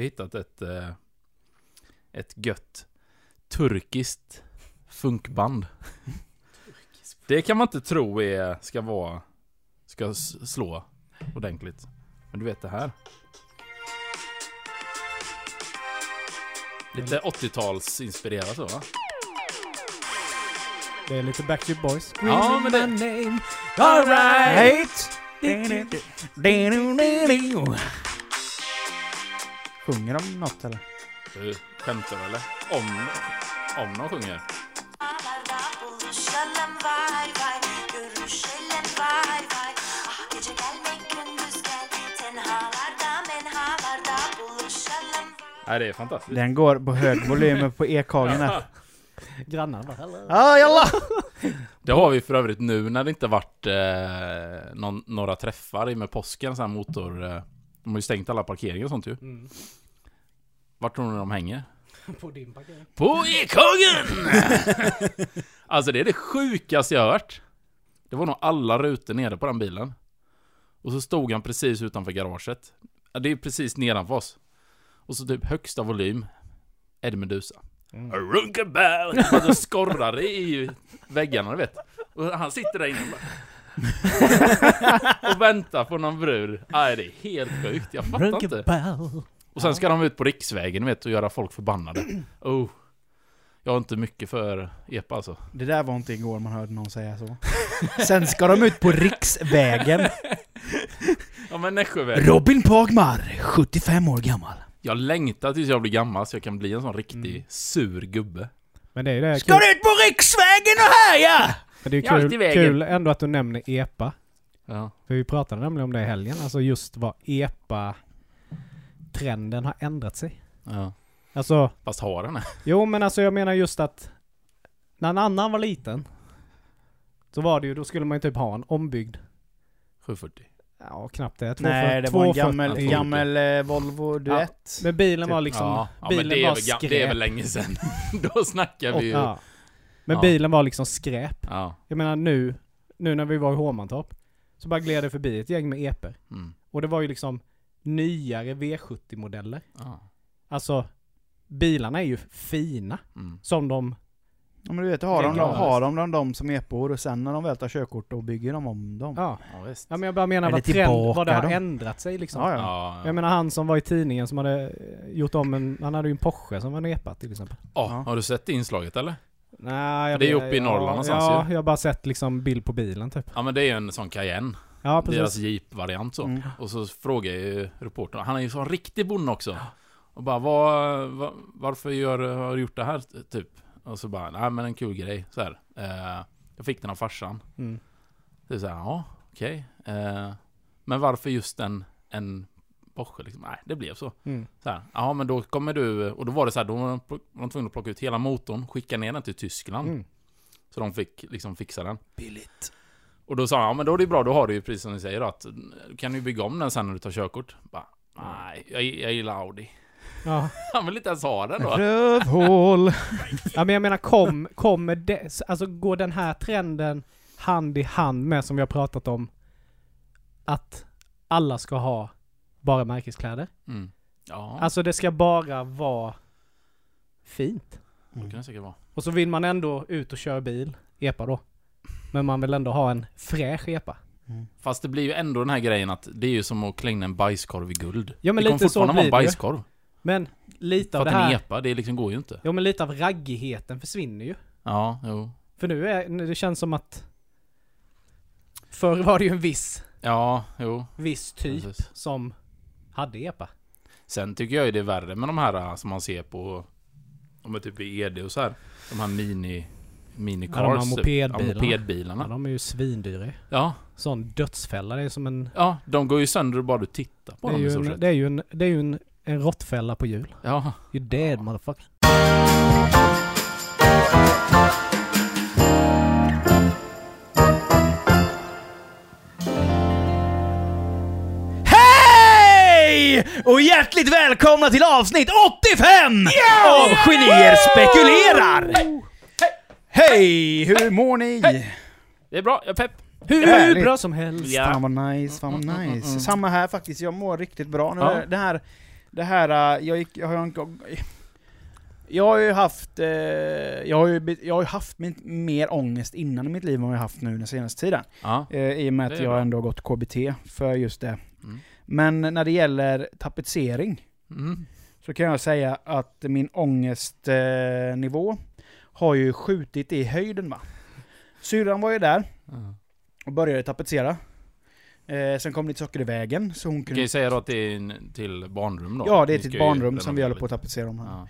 Hittat ett, eh, ett gött turkiskt funkband. Det kan man inte tro är, ska vara, ska slå ordentligt. Men du vet det här. Lite 80-tals inspirerat så va? Det är lite Backstreet Boys. Ja, men det- name. Alright! Sjunger de något eller? Du skämtar eller? Om, om de sjunger? Ah Nej, det är fantastiskt. Den går på hög volym på ekhagen här. Grannar bara. Ja, jalla! Det har vi för övrigt nu när det inte varit eh, någon, några träffar i med påsken, så här motor... Eh, de har ju stängt alla parkeringar och sånt ju. Mm. Vart tror ni de hänger? På din parkering. På Ekhagen! alltså det är det sjukaste jag har hört. Det var nog alla rutor nere på den bilen. Och så stod han precis utanför garaget. Det är precis nedanför oss. Och så typ högsta volym. Eddie Meduza. Mm. Runkabout! Bara det skorrar i väggarna, du vet. Och han sitter där inne och bara... och väntar på någon brud. Nej, det är helt sjukt. Jag fattar inte. Rockabell. Och sen ska de ut på riksvägen, vet, och göra folk förbannade. Oh. Jag har inte mycket för epa alltså. Det där var inte igår man hörde någon säga så. Sen ska de ut på riksvägen. Ja men Nässjövägen. Robin Pagmar, 75 år gammal. Jag längtar tills jag blir gammal så jag kan bli en sån riktig Mm. sur gubbe. Men det är det. Ska du ut på riksvägen och härja? Men det är ju kul, kul ändå att du nämner EPA. Ja. För vi pratade nämligen om det i helgen. Alltså just vad EPA-trenden har ändrat sig. ja. Alltså, Fast har den det? jo men alltså jag menar just att när en annan var liten så var det ju, då skulle man ju typ ha en ombyggd, 740. ja knappt det, Nej, det var en 240. gammal, Ja, gammal eh, Volvo Duett. Men bilen var liksom, ja. ja men bilen det är, var väl, skräp. det är väl länge sedan. Då snackar vi ju. Ja. Men Ja. bilen var liksom skräp. ja. Jag menar nu, nu när vi var i Hovmantorp, så bara gled det förbi ett gäng med EPor. Mm. Och det var ju liksom nyare V70-modeller. ja. Alltså, bilarna är ju fina. Mm. Som de... Ja, men du vet, har de, Ja. har de dem, dem som epor och sen när de väl tar körkort då bygger de om dem. Ja. Ja, visst. ja men jag bara menar vad, trend, vad det har då. ändrat sig liksom. Ja, ja. Ja, ja. Jag menar han som var i tidningen som hade gjort om en... Han hade ju en Porsche som var en EPA till exempel. Ja, Ja. Har du sett det inslaget eller? Nej, Det är ju uppe i Norrland någonstans Ja, jag har bara sett liksom bild på bilen typ. Ja men det är ju en sån Cayenne. Ja, precis. Deras Jeep-variant så. Mm. Och så frågar ju reportern, han är ju sån riktig bonde också. Och bara, vad, vad, varför gör, har du gjort det här typ? Och så bara, nej men en kul grej så här. Eh, jag fick den av farsan. Mm. Det är så här, ja okej. Eh, men varför just en, en Porsche liksom? Nej, det blev så. Mm. Så här, ja men då kommer du, och då var det så här, då var de, var de tvungna att plocka ut hela motorn, skicka ner den till Tyskland. Mm. Så de fick liksom fixa den. Billigt. Och då sa han, ja men då är det bra, då har du ju precis som ni säger då, att du kan ju bygga om den sen när du tar körkort. Bara, nej, jag, jag gillar Audi. Ja. Han vill inte ens ha den då. Rövhål. ja, men jag menar kom, kommer det... Alltså går den här trenden hand i hand med som vi har pratat om att alla ska ha bara märkeskläder? Mm. Ja, Alltså det ska bara vara fint. det kan det säkert vara. Och så vill man ändå ut och köra bil, epa då. Men man vill ändå ha en fräsch epa. Fast det blir ju ändå den här grejen att det är ju som att klänga en bajskorv i guld. Ja men det kommer lite så vara en blir det ju. bajskorv. Men lite För av att det en här... epa, det liksom går ju inte. Jo men lite av raggigheten försvinner ju. Ja, jo. För nu är det känns som att... Förr var det ju en viss, Ja, jo. viss typ Precis. som hade epa. Sen tycker jag ju det är värre med de här äh, som man ser på, om är typ i ED och så här. De här mini, minicars. Ja, de här typ. mopedbilarna. Ja, Ja, mopedbilarna. de är ju svindyra. Ja, Sån dödsfälla, det är som en... ja, de går ju sönder bara du tittar på Det dem i stort sett. det är ju en, det är ju en, en råttfälla på hjul. Ja, You dead motherfucker. Och hjärtligt välkomna till avsnitt 85 av Genier spekulerar! Hej! Hur mår ni? det är bra, jag är pepp. Hur Härligt. bra som helst. Ja. Fan vad nice, fan vad Mm, mm, nice. mm. Samma här faktiskt, jag mår riktigt bra. Nu Ja. det här, det här, äh, jag gick, jag har en gång... Jag har ju haft, eh, jag har ju, jag har ju haft min, mer ångest innan i mitt liv än vad jag har haft nu den senaste tiden. Ja. Eh, I och med att jag bra. ändå har gått KBT för just det. Mm. Men när det gäller tapetsering Mm. så kan jag säga att min ångestnivå nivå har ju skjutit i höjden va. Syrran var ju där och började tapetsera. Eh, sen kom lite saker i vägen så hon Du kan kunde... ju säga då att det är till barnrum då. Ja, det är till ett barnrum som vi håller på att tapetsera om här.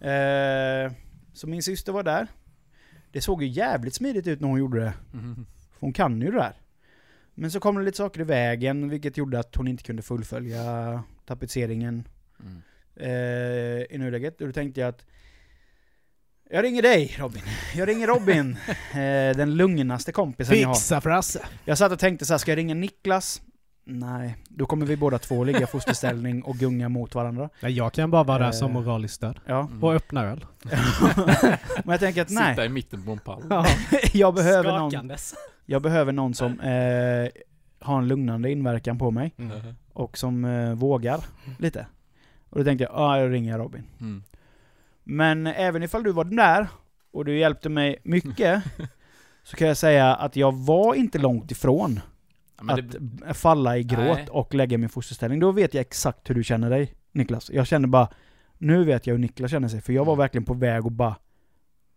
Ja. Eh, så min syster var där. Det såg ju jävligt smidigt ut när hon gjorde det. Mhm. För hon kan ju det där. Men så kom det lite saker i vägen, vilket gjorde att hon inte kunde fullfölja tapetseringen Mm. eh, i nuläget. Och då tänkte jag att jag ringer dig Robin. Jag ringer Robin. eh, den lugnaste kompisen jag har. Fixa Frasse! Jag satt och tänkte så här, ska jag ringa Niklas? Nej, då kommer vi båda två ligga i fosterställning och gunga mot varandra. Nej, jag kan bara vara där Eh. som moraliskt stöd. Ja. Mm. Och öppna öl. Men jag tänker att nej, Sitta i mitten på en pall. Ja. jag behöver någon Skakandes. Jag behöver någon som eh, har en lugnande inverkan på mig Mm. och som eh, vågar lite. Och då tänkte jag, ja ah, jag ringer Robin. Mm. Men även ifall du var där och du hjälpte mig mycket så kan jag säga att jag var inte långt ifrån Ja, att det, falla i gråt Nej. och lägga min fosterställning. Då vet jag exakt hur du känner dig Niklas. Jag känner bara, nu vet jag hur Niklas känner sig. För jag var Mm. verkligen på väg att bara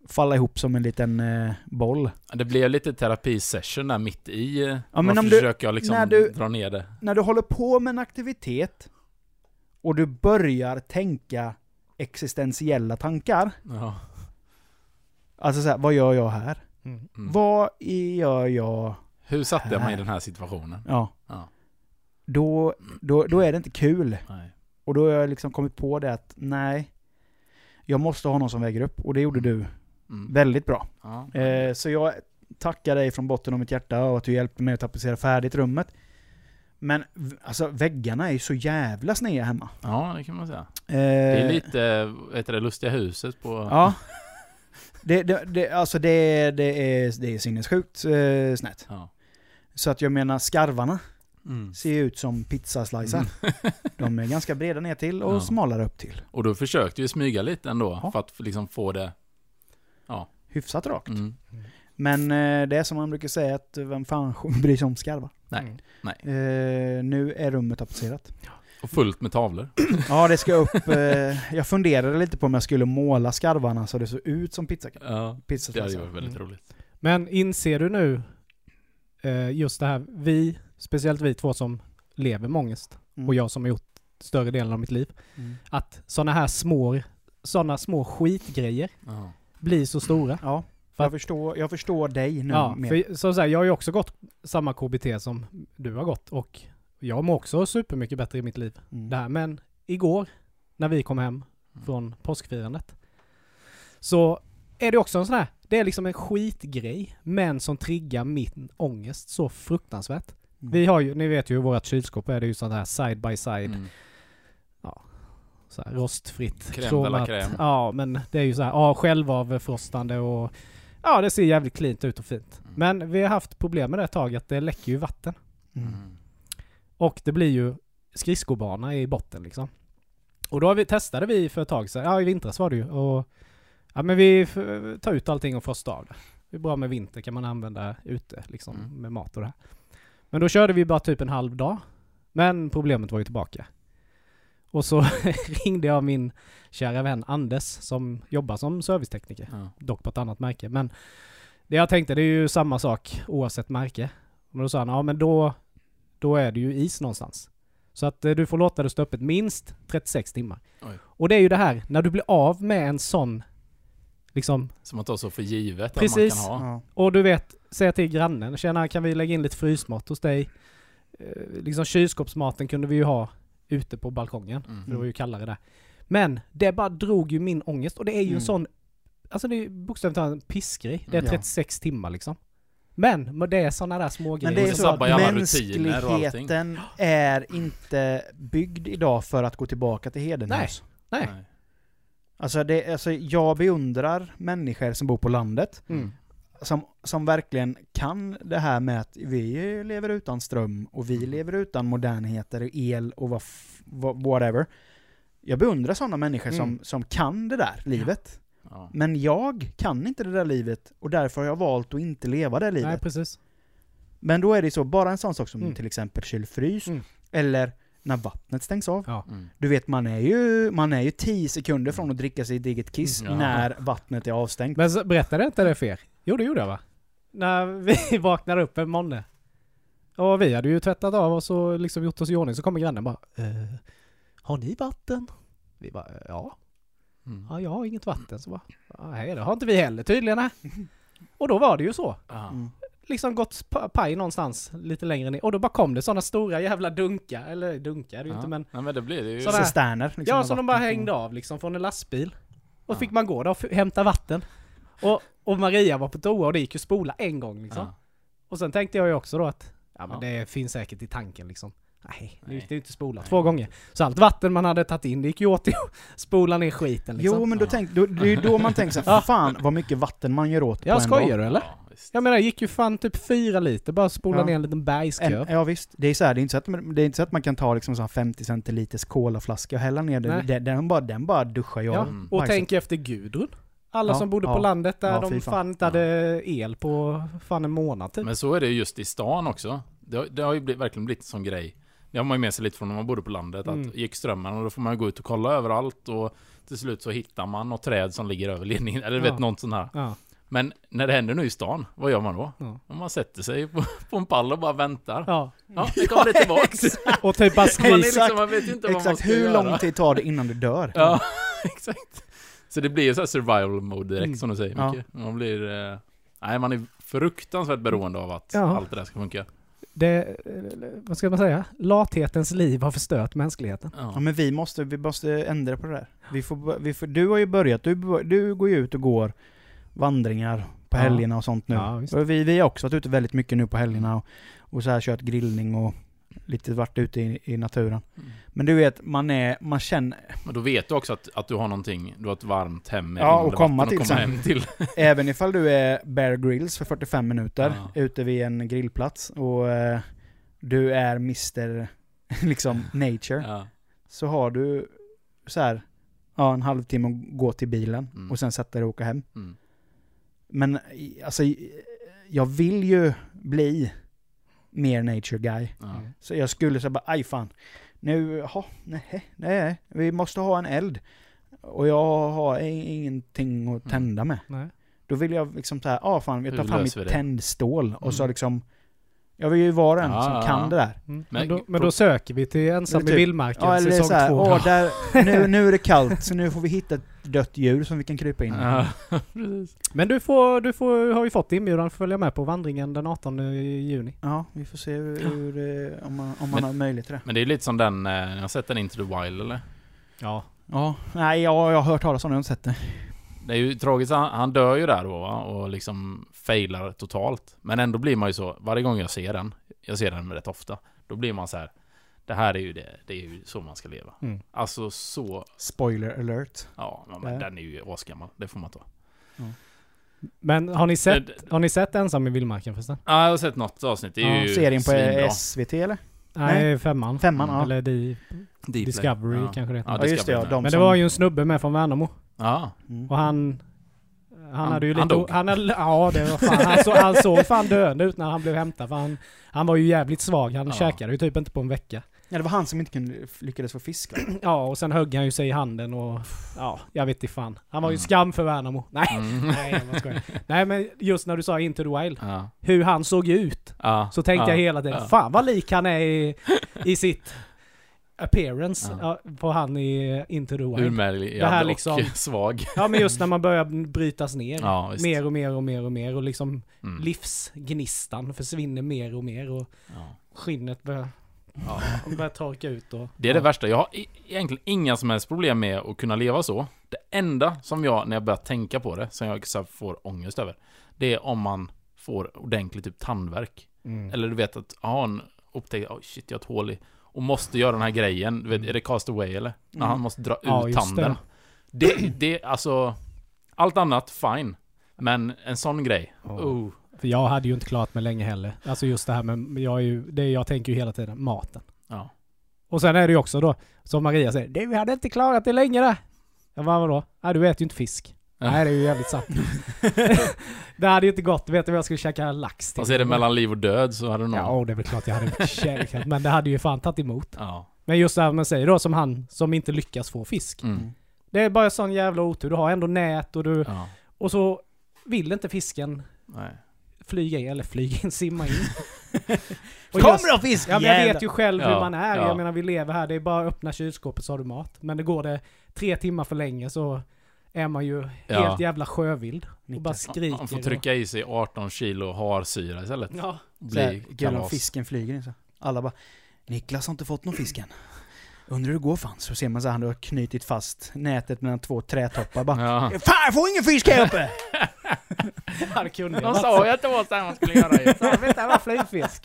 falla ihop som en liten eh, boll. det blev lite terapisession där mitt i. Ja, men men om du- försöker jag liksom när du- dra ner det. när du håller på med en aktivitet och du börjar tänka existentiella tankar. Ja. Alltså så här, vad gör jag här? Mm. Mm. Vad gör jag? Hur satte jag mig i den här situationen? Ja. Ja. Då, då, då är det inte kul. Nej. Och då har jag liksom kommit på det att nej, jag måste ha någon som väger upp. Och det gjorde du Mm. väldigt bra. Ja. Eh, så jag tackar dig från botten av mitt hjärta och att du hjälpte mig att tapetsera färdigt rummet. Men alltså väggarna är ju så jävla sneda hemma. ja, det kan man säga. Eh, Det är lite, vad heter det, lustiga huset på... Ja. Det, det, det, alltså det, det, är, det är sinnessjukt eh, snett. Ja. Så att jag menar skarvarna Mm. ser ut som pizzaslicer. De är ganska breda ner till och Ja. smalare upp till. Och då försökte vi smyga lite ändå, Ja. för att liksom få det... Hyfsat rakt. Mm. Men eh, det är som man brukar säga att vem fan bryr sig om skarvar? Nej, Mm. nej. Eh, nu är rummet tapetserat. Och fullt med tavlor. Ja, det ska upp. Eh, jag funderade lite på om jag skulle måla skarvarna så det såg ut som pizza, Ja, det hade varit väldigt Mm. roligt. Men inser du nu eh, just det här, vi, speciellt vi två som lever med ångest Mm. och jag som har gjort större delen av mitt liv, Mm. att sådana här små, sådana små skitgrejer Ja. Blir så stora. Ja, För jag förstår, jag förstår dig nu Ja, mer. för som sagt, jag har ju också gått samma KBT som du har gått och jag mår också supermycket bättre i mitt liv. Mm. Det här. Men igår, när vi kom hem från påskfirandet, så är det också en sån här, det är liksom en skitgrej, men som triggar min ångest så fruktansvärt. Mm. Vi har ju, ni vet ju i vårt kylskåp är det ju sånt här side by side, Mm. Så här rostfritt. Crème crème. Ja, men det är ju så här, ja, självavfrostande och ja, det ser jävligt cleant ut och fint. Mm. Men vi har haft problem med det ett tag att det läcker ju vatten. Mm. Mm. Och det blir ju skridskobana i botten liksom. Och då har vi, testade vi för ett tag sedan, ja i vintras var det ju. Och, ja men vi tar ut allting och frostar av det. Det är bra med vinter kan man använda ute liksom Mm. med mat och det här. Men då körde vi bara typ en halv dag. Men problemet var ju tillbaka. Och så ringde jag min kära vän Anders som jobbar som servicetekniker. Ja. Dock på ett annat märke. Men det jag tänkte, det är ju samma sak oavsett märke. Men då sa han, ja men då, då är det ju is någonstans. Så att eh, du får låta det stå öppet minst 36 timmar. Oj. Och det är ju det här, när du blir av med en sån, liksom, Som att ta så för givet Precis. att man kan ha. Ja. och du vet, säga till grannen, tjena kan vi lägga in lite frysmat hos dig? Eh, liksom kylskåpsmaten kunde vi ju ha ute på balkongen. Mm. För det var ju kallare där. Men det bara drog ju min ångest och det är ju Mm. en sån, alltså det är ju bokstavligt talat en pissgrej. Det är Mm. Ja. 36 timmar liksom. Men, det är såna där små Men grejer. det är så att mänskligheten är inte byggd idag för att gå tillbaka till Hedenhus. Nej. Nej. Alltså, det, alltså jag beundrar människor som bor på landet, Mm. Som, som verkligen kan det här med att vi lever utan ström och vi Mm. lever utan modernheter, el och vad, whatever. Jag beundrar sådana människor som, Mm. som kan det där livet. Ja. Men jag kan inte det där livet och därför har jag valt att inte leva det livet. Nej, precis. Men då är det så, bara en sån sak som Mm. till exempel kylfrys, Mm. eller när vattnet stängs av. Ja. Mm. Du vet, man är ju, man är ju 10 sekunder från att dricka sitt eget kiss Mm. Ja. när vattnet är avstängt. Men berättade inte det för er? Jo, det gjorde jag va? När vi vaknade upp en måndag. Och vi hade ju tvättat av oss och liksom gjort oss i ordning, så kommer grannen bara eh, Har ni vatten? Vi bara "Eh, ja. Mm. Ja, jag har inget vatten. Så bara nej, det har inte vi heller tydligen. nej." Och då var det ju så. Ja. Mm. Liksom gått pa- paj någonstans lite längre ner. Och då bara kom det sådana stora jävla dunkar. Eller dunkar är det ju Ja. inte men Nej men det blir det ju. Sådär. Cisterner. Liksom, Ja, som de bara hängde av liksom från en lastbil. Och Ja. fick man gå där och hämta vatten. Och, och Maria var på toa och det gick ju spola en gång liksom. Ja. Och sen tänkte jag ju också då att ja men Ja. det finns säkert i tanken liksom. Nej, nu Nej. gick det ju inte spola två gånger. Så allt vatten man hade tagit in det gick ju åt till att spola ner skiten liksom. Jo, men då Ja. tänk, då, det är ju då man tänker så här, fan vad mycket vatten man gör åt Ja, på en skojar dag. du eller? Jag menar det gick ju fan typ fyra liter bara spola Ja. ner en liten En, bergskurv. ja visst, det är så här, det är inte så att, man- det är inte så att man kan ta liksom så här 50 centiliters colaflaska och hälla ner Nej. det. Den, den, bara, den bara duschar jag Ja, av Mm. och bajset. tänk efter Gudrun. Alla Ja, som bodde på ja. landet där Ja, de fan. inte hade el på fan en månad typ. Men så är det just i stan också. Det har, det har ju blivit, verkligen blivit en sån grej. Det har man ju med sig lite från när man bodde på landet. Mm. Att gick strömmen och då får man gå ut och kolla överallt och till slut så hittar man något träd som ligger över ledningen. Eller du Ja. vet, något sånt här. Ja. Men när det händer nu i stan, vad gör man då? Ja. Om man sätter sig på, på en pall och bara väntar. Ja, ja. det kommer det tillbaks. Och typ bara skriker. liksom, man vet ju inte vad man Exakt, ska hur göra. lång tid tar det innan du dör? Ja, exakt. Så det blir ju så här survival mode direkt Mm. som du säger Ja. Micke. Man blir... Eh, nej, man är fruktansvärt beroende av att Ja. allt det där ska funka. Det, eh, vad ska man säga? Lathetens liv har förstört mänskligheten. Ja Ja. men vi måste, vi måste ändra på det där. Vi får, vi får, du har ju börjat, du, du går ju ut och går vandringar på Ja. helgerna och sånt nu. Vi, vi har också varit ute väldigt mycket nu på helgerna och, och så här kört grillning och lite varit ute i, i naturen. Mm. Men du vet, man är, man känner, Men då vet du också att, att du har någonting, du har ett varmt hem med Ja, och komma till att komma sen. hem till. även ifall du är Bear Grylls för 45 minuter Ja. ute vid en grillplats och eh, du är Mr. liksom nature. Ja. så har du så här, ja, en halvtimme att gå till bilen Mm. och sen sätta dig och åka hem. Mm. Men alltså, jag vill ju bli mer nature guy. Ja. Så jag skulle säga bara, aj fan. Nu, jaha, nej, nej, vi måste ha en eld. Och jag har ingenting att Mm. tända med. Nej. Då vill jag liksom så här, ja fan, jag tar fram mitt tändstål och så Mm. liksom Jag vill ju vara den Ja, som ja, kan det där. Mm. Men, då, men då söker vi till Ensam Eller i typ- vildmarken Ja, eller säsong så här, två. åh, där, nu, nu är det kallt så nu får vi hitta ett dött djur som vi kan krypa in i. Men du får, du får, har ju fått inbjudan att följa med på vandringen den 18 juni. Ja, vi får se hur, hur, eh, om man, om man Men- har möjlighet till det. Men det är lite som den, eh, jag har sett den Into the Wild eller? Ja. Ja, nej jag, jag har hört talas om det, jag har inte sett det. Det är ju tragiskt, han, han dör ju där då va? och liksom failar totalt. Men ändå blir man ju så, varje gång jag ser den, jag ser den rätt ofta, då blir man så här. Det här är ju det, det är ju så man ska leva. Mm. Alltså så, Spoiler alert. ja men, Ja. den är ju asgammal, det får man ta. Men har ni sett, Det- har ni sett Ensam i vildmarken förresten? Ja, jag har sett något avsnitt, det är Ja, ju serien på svinbra. SVT eller? Nej, femman. Femman, ja. Eller di. Discovery ja. kanske det heter. Ja, Ja, just det, ja, Men det som- var ju en snubbe med från Värnamo. Ja, Mm. Och han... Han, Han- hade ju han lite... dog. Han ja, det var fan. Han, så, han såg fan döende ut när han blev hämtad. För han, han var ju jävligt svag. Han Ja. käkade ju typ inte på en vecka. Ja, det var han som inte kunde, lyckades få fisk? Ja, och sen högg han ju sig i handen och... Ja, jag vet inte fan. Han var ju Mm. skam för Värnamo. Nej, Mm. nej, jag skojar. Nej, men just när du sa Into the Wild. ja. Hur han såg ut. ja. Så tänkte ja. jag hela tiden, fan vad lik han är i, i sitt appearance Ja. på han i Into the Wild. Urmärglig Det här och liksom- svag. Ja men just när man börjar brytas ner. Ja, mer och mer och mer och mer och liksom Mm. livsgnistan försvinner mer och mer och Ja. skinnet börjar, Ja. börjar torka ut och... Det är det ja. värsta. Jag har e- egentligen inga som helst problem med att kunna leva så. Det enda som jag, när jag börjar tänka på det, som jag får ångest över, det är om man får ordentlig typ tandvärk. Mm. Eller du vet att, ja, en upptäcker, oh shit, jag har ett hål i, och måste göra den här grejen. Du vet, är det cast away eller? När Mm. han måste dra Ja, ut just tanden. Det. det, alltså, allt annat, fine. Men en sån grej, Ja. oh. För jag hade ju inte klarat mig länge heller. Alltså just det här med, jag är ju, det jag tänker ju hela tiden, maten. Ja. Och sen är det ju också då, som Maria säger, det, vi hade inte klarat det länge där. Jag bara, vadå? Nej, du äter ju inte fisk. Ja. Nej, det är ju jävligt sant. det hade ju inte gått. Vet du vad jag skulle käka lax till? Fast är det mellan liv och död så hade någon... Ja, åh, det är väl klart jag hade käkat. Men det hade ju fan tagit emot. Ja. Men just det här man säger då, som han som inte lyckas få fisk. Mm. Det är bara sån jävla otur. Du har ändå nät och du... ja. Och så vill inte fisken Nej. flyga in, eller flyga in, simma in. Och Kom då fisk! Ja men jag vet ju själv hur Ja, man är. ja. Jag menar vi lever här, det är bara att öppna kylskåpet så har du mat. Men det går det tre timmar för länge så är man ju Ja. helt jävla sjövild. Och bara skriker. Man får trycka i sig 18 kilo harsyra istället. Ja. Bli kalas. fisken flyger in så. Alla bara Niklas har inte fått någon fisk än. Undrar hur det går fan. Så ser man så här, han har knutit fast nätet mellan två trätoppar bara. Ja. Fan jag får ingen fisk här uppe! Det kunde De jag. sa ju att det var så här man skulle göra ju. Så, du, det var flygfisk.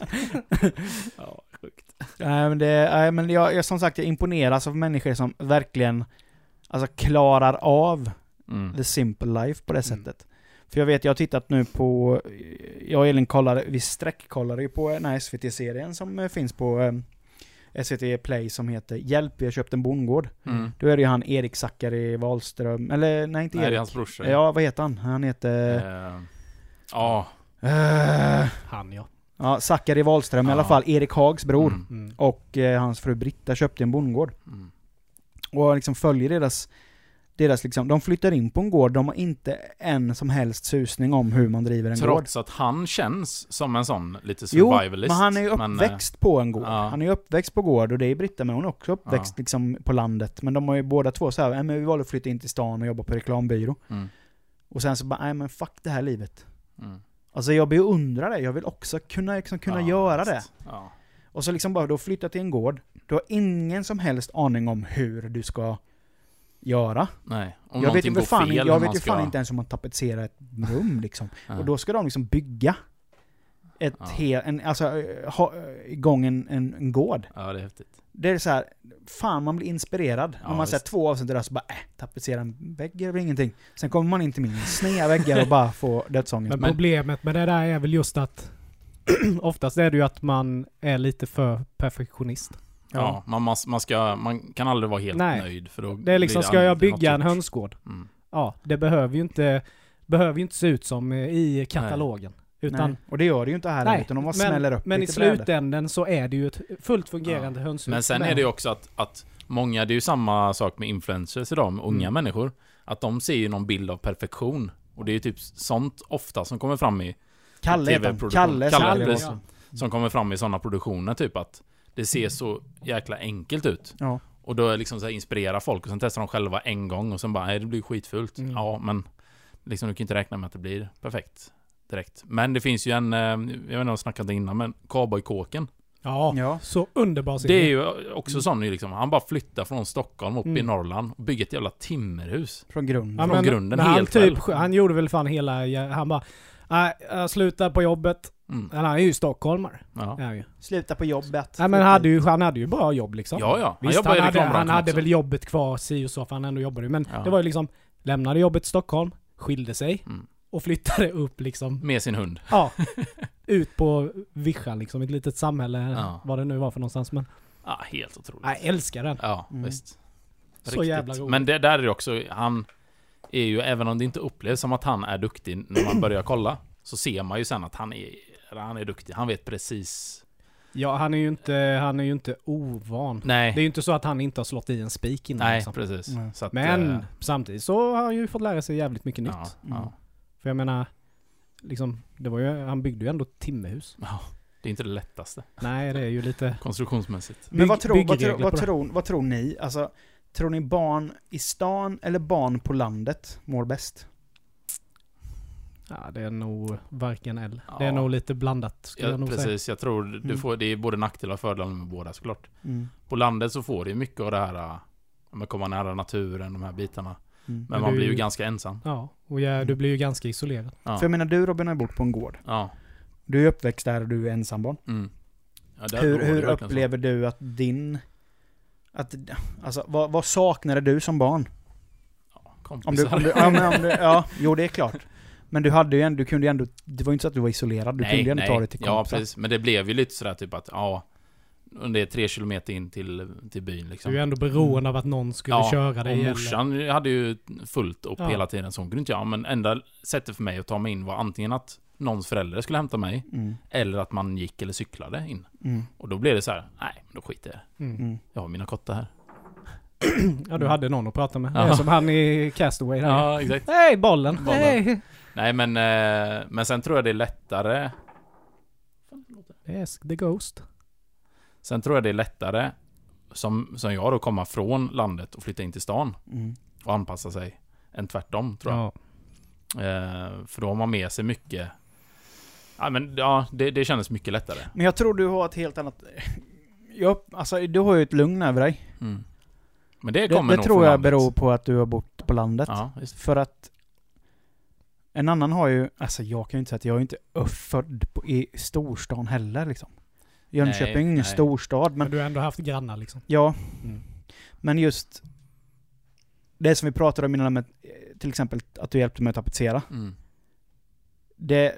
Ja, sjukt. Nej men, det, nej, men jag, jag, som sagt, jag imponeras av människor som verkligen alltså, klarar av Mm. the simple life på det Mm. sättet. För jag vet, jag har tittat nu på, jag och Elin kollade, vi sträckkollade ju på den här SVT-serien som eh, finns på eh, SVT Play som heter Hjälp, vi har köpt en bondgård. Mm. Då är det ju han Erik Zackari Wahlström, eller nej inte Nej, det är Erik. hans brorsa. Ja, vad heter han? Han heter... Eh, Ja. eh, Han ja. ja, Zackari Wahlström i alla fall, Erik Hags bror. Mm. Mm. Och eh, hans fru Britta köpte en bondgård. Mm. Och liksom följer deras, deras liksom, de flyttar in på en gård, de har inte en som helst susning om hur man driver en gård. Trots att han känns som en sån lite Jo, survivalist. men han är ju men, eh, uppväxt på en gård. ja. Han är ju uppväxt på gård och det är Britta, men hon är också uppväxt Ja. liksom på landet. Men de har ju båda två så här, "Nej, men vi valde att flytta in till stan och jobba på reklambyrå. Mm. Och sen så bara, nej men fuck det här livet. Mm. Alltså jag beundrar det, jag vill också kunna, liksom, kunna Ja, göra det. Ja. Och så liksom bara då flytta till en gård, du har ingen som helst aning om hur du ska göra. Nej. Om jag vet, går fan, fel. jag vet ju fan ska- inte ens om man tapetserar ett rum liksom. Och då ska de liksom bygga ett Ja. hel, en, alltså ha igång en, en, en gård. Ja, det är häftigt. Det är så här, fan man blir inspirerad. Ja, Om man säger visst. två avsnitt där så bara äh, tapetsera en vägg är väl ingenting. Sen kommer man in till min sneda väggar och bara får dödsångest. Men- problemet med det där är väl just att oftast är det ju att man är lite för perfektionist. Ja, man, måste, man, ska, man kan aldrig vara helt Nej. nöjd för då Det är liksom, blir ska jag bygga en gjort. hönsgård? Mm. Ja, det behöver ju inte, behöver ju inte se ut som eh, i katalogen. Utan, Nej. Och det gör det ju inte här Nej, utan de bara smäller upp men i slutändan så är det ju ett fullt fungerande hönshus. Men sen är det ju också att, att många, det är ju samma sak med influencers idag, med unga Mm. människor. Att de ser ju någon bild av perfektion. Och det är ju typ sånt ofta som kommer fram i, Kalle heter. Kalle, Kalle, Kalle precis. ja. som kommer fram i sådana produktioner, typ att det ser så jäkla enkelt ut. Ja. Och då är liksom så här inspirera folk och sen testar de själva en gång och sen bara, nej det blir skitfult. Mm. Ja, men liksom du kan inte räkna med att det blir perfekt direkt. Men det finns ju en, eh, jag vet inte om jag snackat innan, men cowboykåken. Ja, Ja. så underbar Det är serie. ju också sån ju liksom, han bara flyttar från Stockholm upp i Mm. Norrland och bygger ett jävla timmerhus. Från grunden. Ja, från men, grunden men han, helt typ, han gjorde väl fan hela, han bara Nej, jag slutar på jobbet. Mm. Han är ju stockholmare. Ja. Ja, ju. Sluta på jobbet. Nej men han hade ju, han hade ju bra jobb liksom. ja, ja. Han Visst, han hade, han hade väl jobbet kvar si och så, för han ändå jobbade ju. Men Ja. det var ju liksom, lämnade jobbet i Stockholm, skilde sig Mm. och flyttade upp liksom, Med sin hund. ja, ut på vischan liksom, ett litet samhälle, Ja. vad det nu var för någonstans. Men Ja, helt otroligt. jag älskar den. Ja, Mm. visst. Så jävla roligt. Men det där är det också, han är ju, även om det inte upplevs som att han är duktig när man börjar kolla, så ser man ju sen att han är, han är duktig. Han vet precis. Ja, han är ju inte, han är ju inte ovan. Nej, Det är ju inte så att han inte har slått i en spik innan nej liksom. precis. Så att, Men eh, samtidigt så har han ju fått lära sig jävligt mycket ja, nytt. Mm. ja, För jag menar, liksom, det var ju, han byggde ju ändå ett timmerhus. ja. Det är inte det lättaste, Nej, det är ju lite... konstruktionsmässigt. Men vad, bygg- tror, vad, tror, vad, på det. tror, vad tror ni? Alltså, tror ni barn i stan eller barn på landet mår bäst? Ja, det är nog varken eller. Det är Ja. nog lite blandat, skulle Ja, jag nog säga. precis, jag tror du Mm. får, det är både nackdelar och fördelar med båda såklart. Mm. På landet så får du mycket av det här, ja, men komma nära naturen, de här bitarna. Mm. Men Men man du- blir ju ganska ensam. Ja, och ja, du blir ju ganska isolerad. Ja. För jag menar, du Robin har bott på en gård. ja. Du är uppväxt där och du är ensambarn. Mm. Ja, Hur, hur verkligen så. upplever du att din... Att, alltså, vad, vad saknade du som barn? Om du, Kompisar. om du, ja, men om du, ja, jo det är klart. Men du hade ju ändå, du kunde ju ändå, det var ju inte så att du var isolerad, du kunde ju ändå ta dig till Ja, kompisar. precis. Men det blev ju lite sådär typ att, ja... och det är tre kilometer in till, till byn liksom. Du är ju ändå beroende av att någon skulle köra dig. och eller- morsan hade ju fullt upp Ja. hela tiden, så hon kunde inte göra. Men enda sättet för mig att ta mig in var antingen att någons förälder skulle hämta mig, Mm. eller att man gick eller cyklade in. Mm. Och då blev det så här, nej, då skiter jag. Mm. Mm. Jag har mina kottar här. Ja, du hade någon att prata med. Ja. är som han i Castaway där. Ja, exakt. Hej bollen! Bollen. Hej! Nej, men, eh, men sen tror jag det är lättare. Det är The Ghost. Sen tror jag det är lättare, som, som jag då, komma från landet och flytta in till stan Mm. och anpassa sig, än tvärtom, tror jag. Ja. Eh, för då har man med sig mycket. Ja, men ja, det, det kändes mycket lättare. Men jag tror du har ett helt annat... Ja, alltså du har ju ett lugn över dig. Mm. Men det Det, kommer det nog tror från jag landet. beror på att du har bott på landet. Ja, visst. För att en annan har ju, alltså jag kan ju inte säga att jag är inte född på, i storstan heller liksom. Jönköping är ingen nej. storstad, Men men du har ändå haft grannar liksom. ja. Mm. Men just det som vi pratade om innan med eh, till exempel att du hjälpte mig att tapetsera. Mm. Det,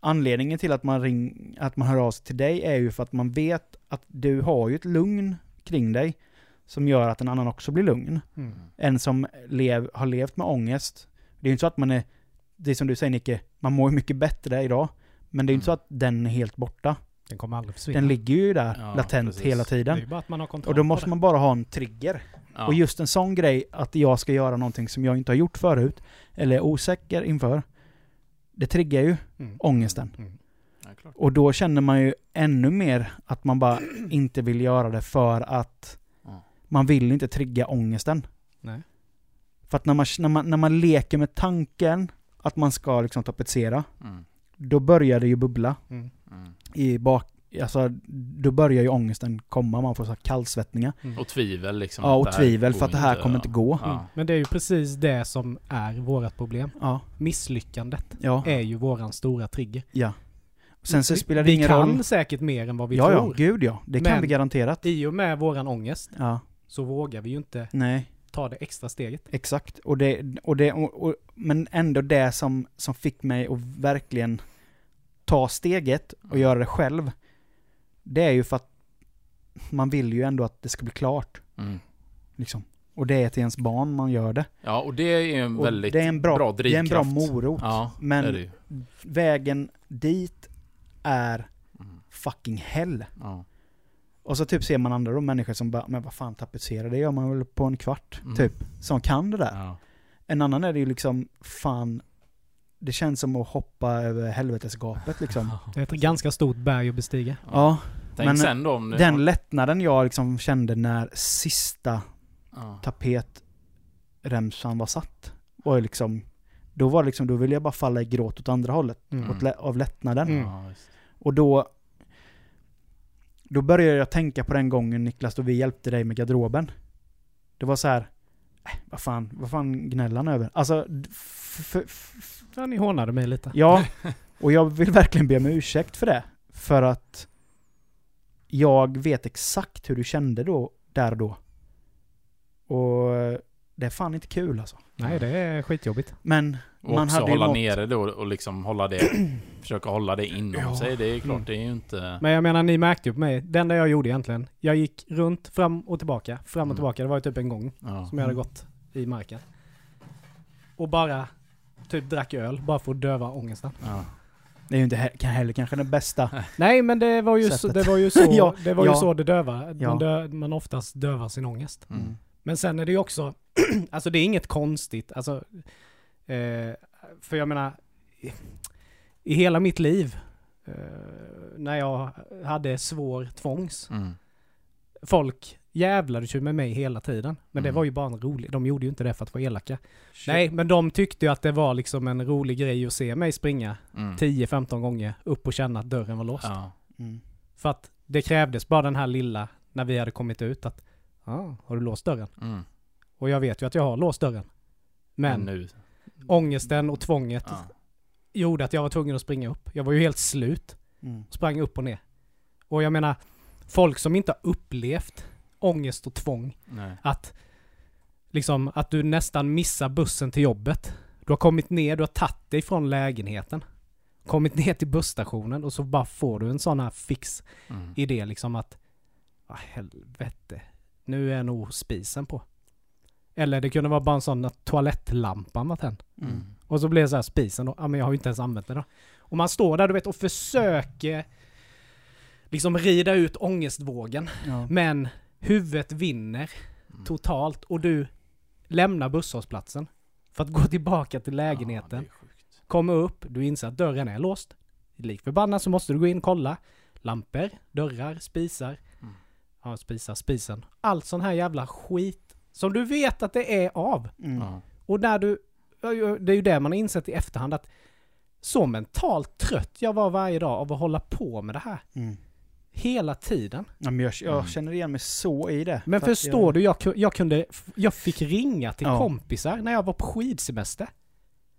anledningen till att man, ring, att man hör av sig till dig är ju för att man vet att du har ju ett lugn kring dig som gör att en annan också blir lugn. Mm. En som lev, har levt med ångest. Det är ju inte så att man är, det är som du säger Nicke, man mår ju mycket bättre idag. Men det är ju inte så Mm. att den är helt borta. Den kommer aldrig försvinna. Den ligger ju där Ja, latent precis. hela Det är tiden. ju bara att man har kontroll Och då måste det. man bara ha en trigger. Ja. Och just en sån grej, att jag ska göra någonting som jag inte har gjort förut, eller är osäker inför, det triggar ju Mm. ångesten. Mm. Ja. Och då känner man ju ännu mer att man bara inte vill göra det för att Ja. man vill inte trigga ångesten. Nej. För att när man, när man, när man leker med tanken att man ska liksom tapetsera, Mm. då börjar det ju bubbla. Mm. i bak... Alltså, då börjar ju ångesten komma, man får så här kallsvettningar. Mm. Och tvivel liksom. Ja, och tvivel för att det här kommer inte gå. Ja. Mm. Men det är ju precis det som är vårat problem. Ja, Misslyckandet ja, är ju våran stora trigger. ja. Sen så Vi- spelar det vi ingen kan roll. säkert mer än vad vi Ja, ja, tror. gud ja. Det kan vi garanterat. I och med våran ångest Ja, så vågar vi ju inte nej. ta det extra steget. Exakt. Och det, och det, och, och, men ändå det som, som fick mig att verkligen ta steget och Mm. göra det själv, det är ju för att man vill ju ändå att det ska bli klart. Mm. Liksom. Och det är till ens barn man gör det. Ja, och det är en Och väldigt det är en bra, bra det är en bra drivkraft. morot. Ja, Men-. Vägen dit är fucking hell. Ja. Och så typ ser man andra då, människor som bara, men vad fan tapetsera, det gör man väl på en kvart, Mm. typ. Som kan det där. Ja. En annan är det ju liksom, fan, det känns som att hoppa över helvetesgapet liksom. Det är ett ganska stort berg att bestiga. Ja, Tänk Men sen då om det... den lättnaden jag liksom kände när sista ja. tapetremsan var satt, var liksom, då var liksom, då ville jag bara falla i gråt åt andra hållet, Mm. åt av lättnaden. Mm. Och då, då började jag tänka på den gången Niklas, då vi hjälpte dig med garderoben. Det var så här, äh, vad fan, vad fan gnäller han över? Alltså, Ja, ni hånade mig lite. ja, och jag vill verkligen be om ursäkt för det. För att jag vet exakt hur du kände då, där och då. Och det är fan inte kul alltså. Nej, det är skitjobbigt. Men Och man också hade ju hålla något- nere det och, och liksom hålla det, försöka hålla det inom Ja. sig. Det är klart, Mm. det är ju inte... Men jag menar, ni märkte ju på mig. Det enda jag gjorde egentligen, jag gick runt, fram och tillbaka, fram och Mm. tillbaka. Det var ju typ en gång Ja. som jag hade gått i marken. Och bara typ drack öl, bara för att döva ångesten. Ja. Det är ju inte he- kan heller kanske den bästa. Nej, men det var ju så det, var ju så, Ja, det, var ju ja. så det dövar. Ja. Man, dö, man oftast dövar sin ångest. Mm. Men sen är det ju också, alltså det är inget konstigt, alltså, eh, för jag menar, i, i hela mitt liv, eh, när jag hade svår tvångs, Mm. folk jävlades ju med mig hela tiden. Men det Mm. var ju bara en rolig, de gjorde ju inte det för att vara elaka. Nej, men de tyckte ju att det var liksom en rolig grej att se mig springa Mm. 10-15 gånger upp och känna att dörren var låst. Ja. Mm. För att det krävdes bara den här lilla, när vi hade kommit ut, att ah, har du låst dörren? Mm. Och jag vet ju att jag har låst dörren. Men nu... ångesten och tvånget Ja. gjorde att jag var tvungen att springa upp. Jag var ju helt slut. Mm. Sprang upp och ner. Och jag menar, folk som inte har upplevt ångest och tvång, Nej. att liksom att du nästan missar bussen till jobbet. Du har kommit ner, du har tagit dig från lägenheten. Kommit ner till busstationen och så bara får du en sån här fix Mm. idé liksom att ah, helvete. Nu är nog spisen på. Eller det kunde vara bara en sån att toalettlampan var tänd. Mm. Och så blev det så här spisen då. Ja men jag har ju inte ens använt den då. Och man står där du vet och försöker liksom rida ut ångestvågen. Ja. Men huvudet vinner Mm. totalt och du lämnar busshållplatsen. För att gå tillbaka till lägenheten. Ja. Kommer upp, du inser att dörren är låst. Lik förbannat så måste du gå in och kolla. Lampor, dörrar, spisar. Mm. Ja, spisar, spisen. Allt sån här jävla skit. Som du vet att det är av. Mm. Och när du... Det är ju det man har insett i efterhand att så mentalt trött jag var varje dag av att hålla på med det här. Mm. Hela tiden. Ja, men jag, jag Mm. känner igen mig så i det. Men förstår jag, du, jag, jag kunde... Jag fick ringa till Ja. kompisar när jag var på skidsemester.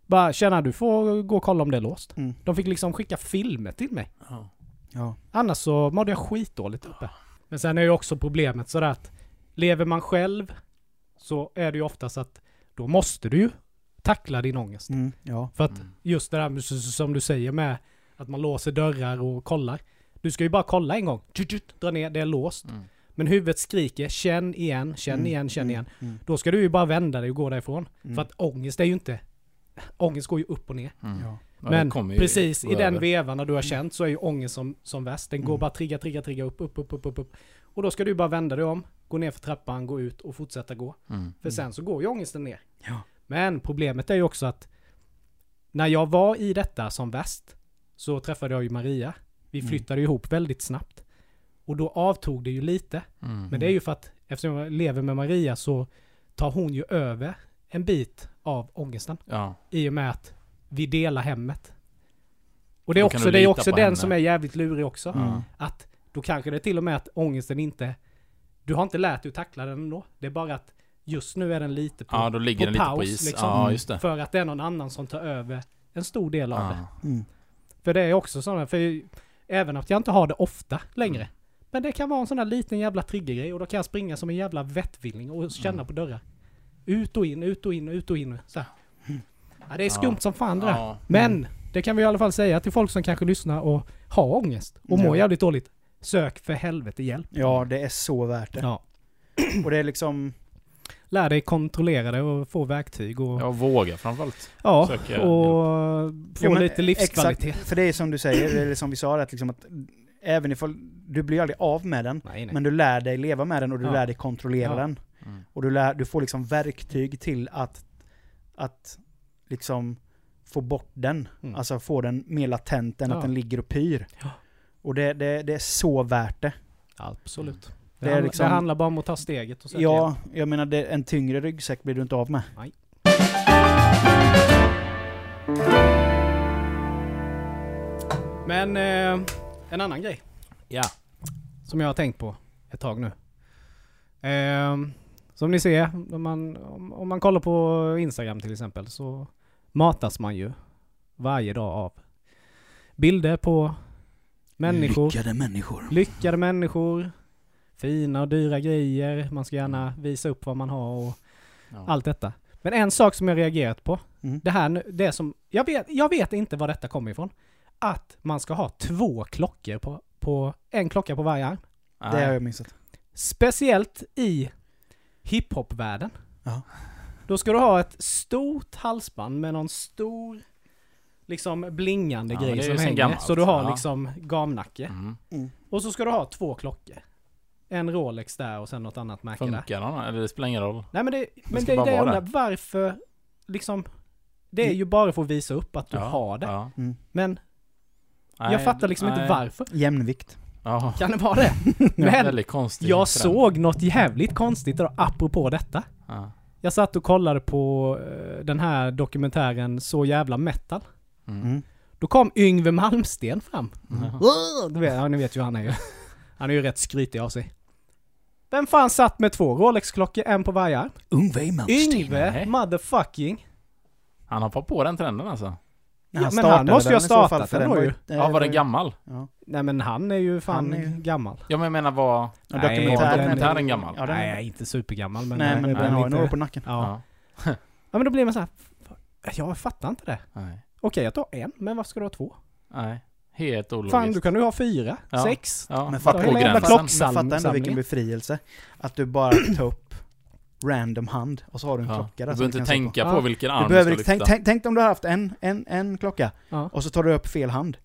Bara, tjena du får gå och kolla om det är låst. Mm. De fick liksom skicka filmer till mig. Ja. Ja. Annars så mådde jag skitdåligt uppe. Men sen är ju också problemet sådär att lever man själv så är det ju oftast att då måste du ju tackla din ångest. Mm. Ja. För att Mm. just det där som du säger med att man låser dörrar och kollar. Du ska ju bara kolla en gång. Dra ner, det är låst. Mm. Men huvudet skriker känn igen, känn Mm. igen, känn Mm. igen. Mm. Då ska du ju bara vända dig och gå därifrån. Mm. För att ångest är ju inte... Ångest går ju upp och ner. Mm. Ja. Ja, Men ju precis i den vevan när du har känt så är ju ångest som, som värst. Den går bara trigga, trigga, trigga upp, upp, upp, upp, upp, upp. Och då ska du bara vända dig om, gå ner för trappan, gå ut och fortsätta gå. Mm. För sen så går ju ångesten ner. Ja. Men problemet är ju också att när jag var i detta som värst så träffade jag ju Maria. Vi Mm. flyttade ihop väldigt snabbt. Och då avtog det ju lite. Mm. Men det är ju för att eftersom jag lever med Maria så tar hon ju över en bit av ångesten. Ja. I och med att vi delar hemmet. Och det är Då också, det är också den henne. som är jävligt lurig också. Mm. Att då kanske det är till och med att ångesten inte... Du har inte lärt dig att tackla den ändå. Det är bara att just nu är den lite på, ja, då ligger på den lite på paus, is. liksom. Ja, just det. för att det är någon annan som tar över en stor del av det. Mm. För det är också sådana, för även att jag inte har det ofta längre. Mm. Men det kan vara en sån där liten jävla triggergrej och då kan jag springa som en jävla vettvilling och känna Mm. på dörrar. Ut och in, ut och in, ut och in. Så här. Ja, det är skumt Ja. som fan det där. Ja. Men det kan vi i alla fall säga till folk som kanske lyssnar och har ångest och Ja. mår jävligt dåligt. Sök för helvete hjälp. ja, det är så värt det. Ja. Och det är liksom... Lär dig kontrollera det och få verktyg och... Ja, våga framförallt. Ja, Söka och få Ja, lite livskvalitet. Exakt, för det är som du säger, eller som vi sa, att, liksom att även ifall du blir aldrig av med den, Nej, nej. men du lär dig leva med den och du Ja. lär dig kontrollera Ja. den. Mm. Och du, lär, du får liksom verktyg till att, att liksom få bort den. Mm. Alltså få den mer latent än Ja. att den ligger och pyr. Ja. Och det, det, det är så värt det. Absolut. Det, Det är handlar, liksom- det handlar bara om att ta steget och Ja, jag menar det, en tyngre ryggsäck blir du inte av med. Men eh, en annan grej Ja. som jag har tänkt på ett tag nu. Eh, som ni ser, om man, om, om man kollar på Instagram till exempel så matas man ju varje dag av bilder på människor, Lyckade människor. lyckade människor, fina och dyra grejer, man ska gärna visa upp vad man har och Ja. allt detta. Men en sak som jag reagerat på, Mm. det här nu, det som, jag vet, jag vet inte var detta kommer ifrån. Att man ska ha två klockor på, på en klocka på varje arm. Det har jag missat. Speciellt i hiphop-världen. Ja. Då ska du ha ett stort halsband med någon stor, liksom blingande Ja, grej som hänger. gammalt, Så du har ja. liksom gamnacke. Mm. Och så ska du ha två klockor. En Rolex där och sen något annat märke där. Funkar den? Eller det spelar ingen roll. Nej men det, men det är bara det jag undrar, varför liksom Det är ju bara för att visa upp att du ja. har det. Ja. Mm. Men Nej, jag fattar liksom inte nej. varför. Jämnvikt. Ja. Kan det vara det? Men, jag såg något jävligt konstigt då, apropå detta. Ja. Jag satt och kollade på eh, den här dokumentären Så jävla metal. Mm. Mm. Då kom Yngve Malmsten fram. Ja. Du vet, ja, ni vet ju han är ju. Han är ju rätt skrytig av sig. Vem fan satt med två Rolex-klockor, en på varje arm? Ungve Yngve motherfucking Han hoppar på den trenden alltså. Ja, men han måste ju ha startat den då ju. Ja, var den gammal? Ja. Nej men han är ju fan Han är ju- gammal. Ja men jag menar. Ja, Nej, dokumentären, den- dokumentären är gammal. Ja, den, Nej, inte supergammal men... nej, men den har ju lite- några år på nacken. Ja. Ja. ja men då blir man så här. Jag fattar inte det. Nej. Okej jag tar en, men varför ska du ha två? Nej. Helt ologiskt. Fan, du kan ju ha fyra, Ja. sex. Ja, Men fatta hela men, fatta, ändå vilken befrielse. Att du bara tar upp random hand och så har du en Ja. klocka Du där. som behöver inte på. tänka på, Ja. vilken Du arm du, behöver, ska tänk, lyfta. tänk, tänk om du har haft en, en, en klocka Ja. och så tar du upp fel hand.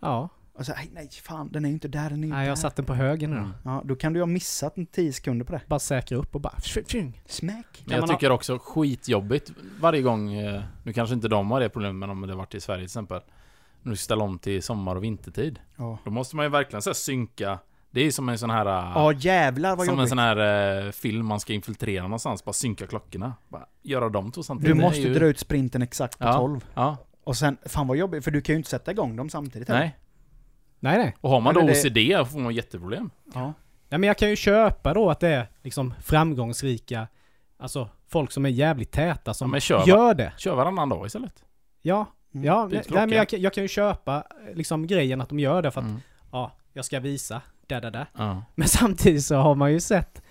ja. Och så, nej, nej fan den är ju inte där, den är ju Nej, jag har där. satt den på höger nu då. Mm. Ja, då kan du ha missat en 10 sekunder på det. Bara säkra upp och bara... tjing. Smack. Men jag man ha- tycker också skitjobbigt varje gång, eh, nu kanske inte de har det problemet, men om det har varit i Sverige till exempel. Du ska ställa om till sommar och vintertid. Ja. Då måste man ju verkligen så här, synka. Det är som en sån här... eh, Ja jävlar vad som en jobbigt. sån här eh, film man ska infiltrera någonstans. Bara synka klockorna. Bara göra de två Du samtidigt. Är måste ju... dra ut sprinten exakt på Ja. 12. Ja, Och sen, fan vad jobbigt, för du kan ju inte sätta igång dem samtidigt heller. nej. Nej, nej. Och har man Nej, då men det- OCD får man jätteproblem. Ja. Nej, men jag kan ju köpa då att det är liksom framgångsrika, alltså folk som är jävligt täta Ja, som men kör, gör det. Kör varannan dag istället. Ja, Mm. ja, nej, men jag, kan- jag kan ju köpa eh, liksom grejen att de gör det för att, Mm. ja, jag ska visa, där, där, där. Ja. Men samtidigt så har man ju sett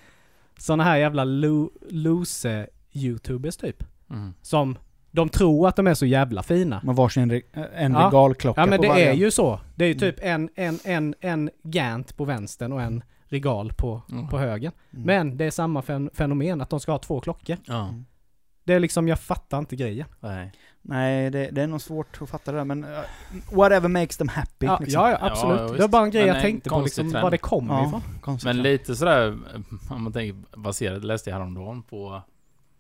såna här jävla lo, loose-youtubers typ. Mm. Som, de tror att de är så jävla fina. Med varsin re, en Ja. regalklocka Ja men på det varje. är ju så. Det är ju Mm. typ en, en, en, en Gant på vänstern och en Regal på, Mm. på höger. Mm. Men det är samma fen fenomen, att de ska ha två klockor. Ja. Det är liksom, jag fattar inte grejen. Nej. Nej, det, det är nog svårt att fatta det där, men uh, whatever makes them happy. Ja, liksom. ja, ja absolut. Ja, det var bara en grej Men jag tänkte på, liksom, trend. var det kommer Ja, ifrån. Men lite sådär, om man tänker baserat, läste jag häromdagen på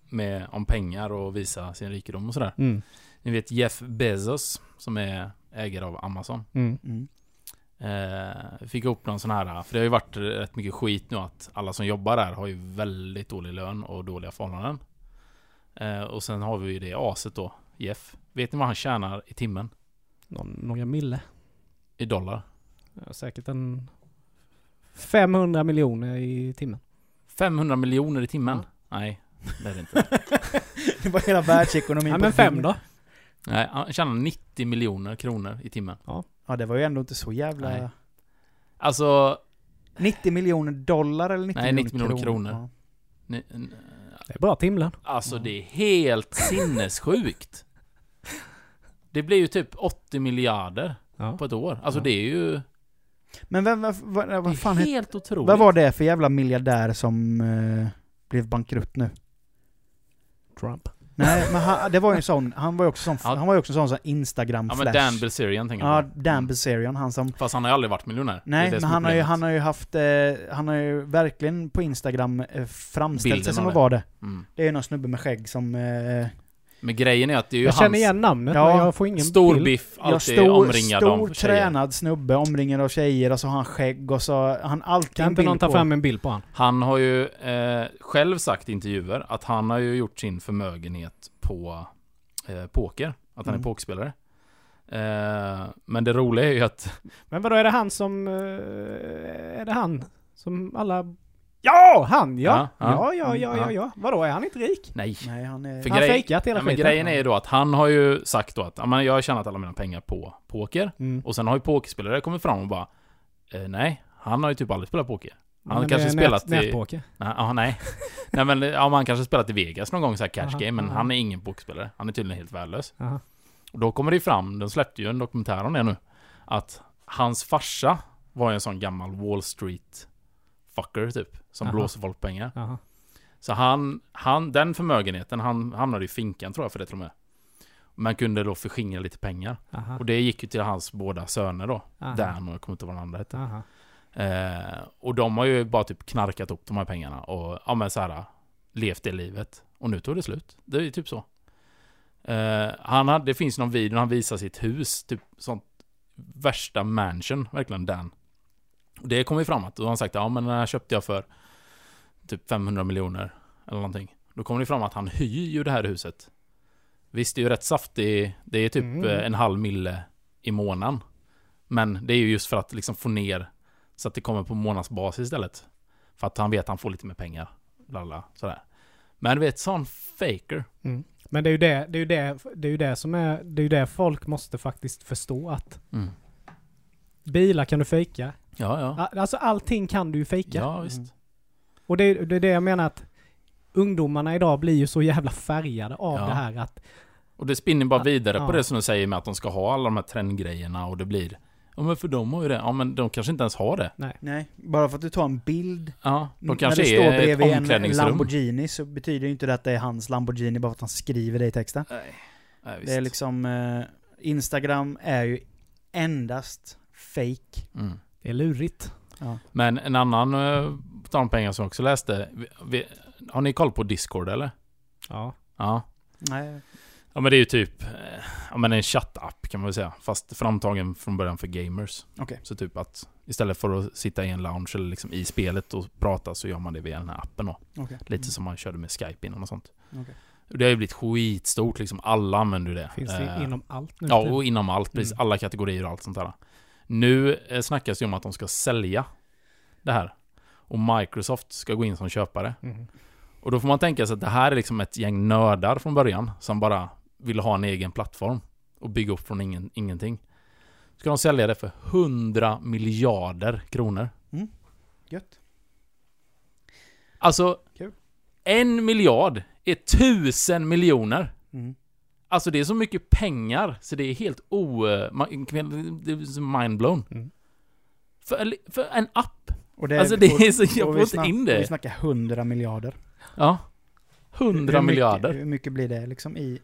med, om pengar och visa sin rikedom och sådär. Mm. Ni vet Jeff Bezos som är ägare av Amazon. Mm. Mm. Eh, fick upp någon sån här, för det har ju varit rätt mycket skit nu att alla som jobbar där har ju väldigt dålig lön och dåliga förhållanden. Eh, och sen har vi ju det aset då, Jeff. Vet ni vad han tjänar i timmen? Någon, några mille. I dollar? Ja, säkert en 500 miljoner i timmen. 500 miljoner i timmen? Ja. Nej, det är det inte. det var hela världsekonomin Ja på men fem då? Nej, han tjänar 90 miljoner kronor i timmen. Ja, det var ju ändå inte så jävla... Nej. Alltså, 90 miljoner dollar eller 90 Nej, miljoner 90 miljoner kronor? kronor. ni, n- Det är bra timlön. alltså det är helt sinnessjukt. Det blir ju typ 80 miljarder Ja. på ett år. Alltså Ja. det är ju... Men vem, vad, vad, vad fan helt otroligt. Vad var det för jävla miljardär som eh, blev bankrutt nu? Trump. Nej, men han, det var ju en sån, han var ju också sån, Ja. han var ju också sån, sån instagram Ja men Dan Bilzerian tänker Ja, jag på. Dan Bilzerian, han som... Fast han har ju aldrig varit miljonär. Nej, men han har, ju, han har ju haft, eh, han har ju verkligen på Instagram eh, framställt Bilden sig som att det. vara det. Mm. Det är ju någon snubbe med skägg som... Eh, Men grejen är att det är ju Jag hans känner igen namnet Ja, men jag får ingen stor bild. biff, ja, alltid stor, omringad stor av tjejer. tränad snubbe, omringad av tjejer och så har han skägg och så han alltid Kan inte någon ta fram en bild på han? Han har ju eh, själv sagt i intervjuer att han har ju gjort sin förmögenhet på eh, poker. Att han Mm. är pokerspelare. Eh, men det roliga är ju att... Men vadå, är det han som... eh, är det han som alla... Ja! Han ja! Ja, Ja, ja. ja, ja, ja, ja. Vadå, är han inte rik? Nej. Nej, han är... För Han grej- fejkat hela Ja, men skiten. grejen är ju då att han har ju sagt då att men jag har tjänat alla mina pengar på poker. Mm. Och sen har ju pokerspelare kommit fram och bara eh, Nej, han har ju typ aldrig spelat poker. Han Men kanske spelat nät, i... Nätpoker. Nej, ja, nej. nej men ja, man kanske spelat i Vegas någon gång så här cash game, men aha. han är ingen pokerspelare. Han är tydligen helt värdelös. Aha. Och då kommer det ju fram, de släppte ju en dokumentär om det nu, att hans farsa var en sån gammal Wall Street fucker typ, som Aha. blåser folk pengar. Jaha. Så han, han, den förmögenheten, han hamnade i finkan tror jag för det till och med. Man kunde då förskingra lite pengar. Aha. Och det gick ju till hans båda söner då. Aha. Dan och jag kommer inte ihåg vad den andra hette. Aha. Eh, och de har ju bara typ knarkat upp de här pengarna och ja men så här levt det livet. Och nu tog det slut. Det är ju typ så. Eh, han hade, det finns någon video när han visar sitt hus, typ sånt värsta mansion, verkligen Dan. Det kom ju fram att, då har han sagt ja men den här köpte jag för typ 500 miljoner eller någonting. Då kommer det fram att han hyr ju det här huset. Visst, det är ju rätt saftig, det är typ Mm. eh, en halv mille i månaden. Men det är ju just för att liksom få ner så att det kommer på månadsbasis istället. För att han vet att han får lite mer pengar. Lalla, sådär. Men du vet, sån faker. Mm. Men det är ju det, det är det, det är ju det som är, det är ju det folk måste faktiskt förstå att Mm. bilar kan du fejka. Ja, ja. Alltså allting kan du ju fejka. Ja, visst. Mm. Och det, det är det jag menar att ungdomarna idag blir ju så jävla färgade av Ja. det här att Och det spinner bara vidare på ja. det som du säger med att de ska ha alla de här trendgrejerna och det blir Ja men för de har ju det. Ja men de kanske inte ens har det. Nej, bara för att du tar en bild Ja, de när kanske det står är ett bredvid en. Lamborghini så betyder ju inte det att det är hans Lamborghini bara för att han skriver det i texten. Nej. Nej, Det är liksom... Eh, Instagram är ju endast fake. mm. Det är lurigt. Ja. Men en annan, på tal om pengar som jag också läste. Vi, vi, har ni koll på Discord eller? Ja. Ja. Nej. Ja men det är ju typ, eh, ja men en chattapp kan man väl säga. Fast framtagen från början för gamers. Okej. Så typ att istället för att sitta i en lounge eller liksom i spelet och prata så gör man det via den här appen då. Okej. Lite som man körde med Skype innan och sånt. Okej. Och Det har ju blivit skitstort liksom. Alla använder ju det. Finns det Eh, inom allt nu? Ja, och inom allt. Precis. Mm. Alla kategorier och allt sånt där. Nu eh, snackas det om att de ska sälja det här. Och Microsoft ska gå in som köpare. Mhm. Och då får man tänka sig att det här är liksom ett gäng nördar från början. Som bara vill ha en egen plattform. Och bygga upp från ingen, ingenting. Ska de sälja det för 100 miljarder kronor. Gött. Alltså, Kul. en miljard är tusen miljoner. Mm. Alltså det är så mycket pengar så det är helt o... man- Det är mindblown. Mm. För, för en app. Och det Alltså det är så... Jag får inte in och Vi det. snackar 100 miljarder. Ja. Hur 100 mycket- miljarder. Hur mycket blir det liksom i...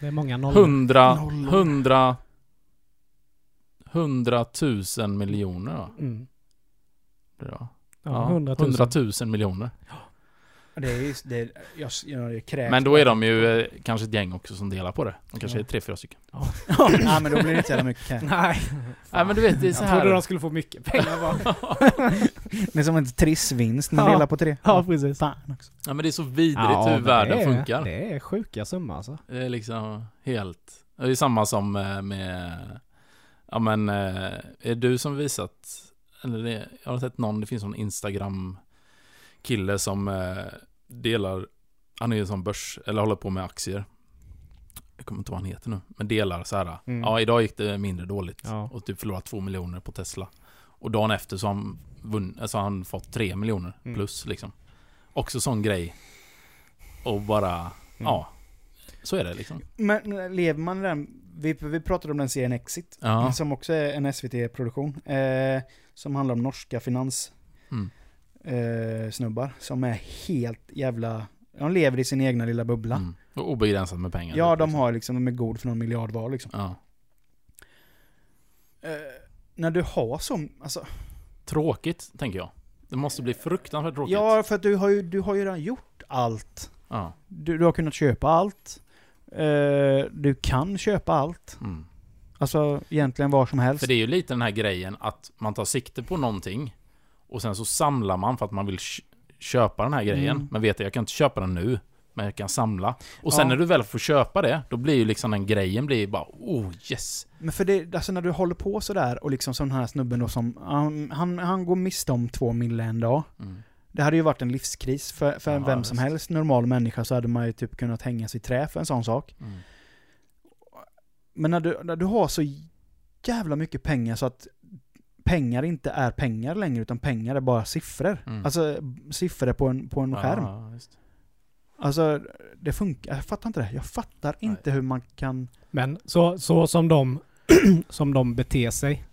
Det är många nollor. 100... Nollor. 100... 100 000 miljoner va? Mm. Det va? Ja, 100 000. 100 000 miljoner. Det är. Det är, jag, jag, jag kräks Men då är de ju eh, kanske ett gäng också som delar på det. De kanske Ja. är tre, fyra stycken. Ja, Nej men då blir det inte så jävla mycket cash. Nej. Nej men du vet, det är så Jag trodde de skulle få mycket pengar bara. Det är som en trissvinst, man Ja. delar på tre. ja, precis. Fan också. Ja men det är så vidrigt Ja, hur men världen det är, funkar. Det är sjuka summor alltså. Det är liksom helt... Det är samma som eh, med... Ja men, eh, är du som visat... Eller det, jag har sett någon, det finns någon Instagram-kille som eh, delar... Han är ju som börs, eller håller på med aktier. Jag kommer inte ihåg vad han heter nu. Men delar så här. Mm. Ja, idag gick det mindre dåligt. Ja. Och typ förlorat två miljoner på Tesla. Och dagen efter så har han, vunn, alltså han fått tre miljoner Mm. plus liksom. Också sån grej. Och bara, Mm. ja. Så är det liksom. Men lever man den... Vi, vi pratade om den serien Exit. Ja. Som också är en SVT-produktion. Eh, som handlar om norska finans... Mm. Eh, snubbar. Som är helt jävla... De lever i sin egna lilla bubbla. Mm. Och obegränsat med pengar. Ja, de liksom. har liksom, de är god för någon miljard var liksom. Ja. Eh, när du har som, alltså... Tråkigt, tänker jag. Det måste bli fruktansvärt tråkigt. Ja, för att du har ju, du har ju redan gjort allt. Ja. Du, du har kunnat köpa allt. Eh, du kan köpa allt. Mm. Alltså egentligen var som helst. För det är ju lite den här grejen att man tar sikte på någonting. Och sen så samlar man för att man vill kö- köpa den här grejen. Mm. Men vet jag, jag kan inte köpa den nu. Men jag kan samla. Och sen Ja. när du väl får köpa det, då blir ju liksom den grejen blir bara oh yes. Men för det, alltså när du håller på sådär och liksom som den här snubben då som, han, han, han går miste om två mille en dag. Mm. Det hade ju varit en livskris för, för Ja, vem som visst. helst normal människa så hade man ju typ kunnat hängas i trä för en sån sak. Mm. Men när du, när du har så jävla mycket pengar så att pengar inte är pengar längre utan pengar är bara siffror. Mm. Alltså siffror på en, på en skärm. Ja, just. Alltså det funkar, jag fattar inte det. Jag fattar inte hur man kan... Men så, så som de som de beter sig.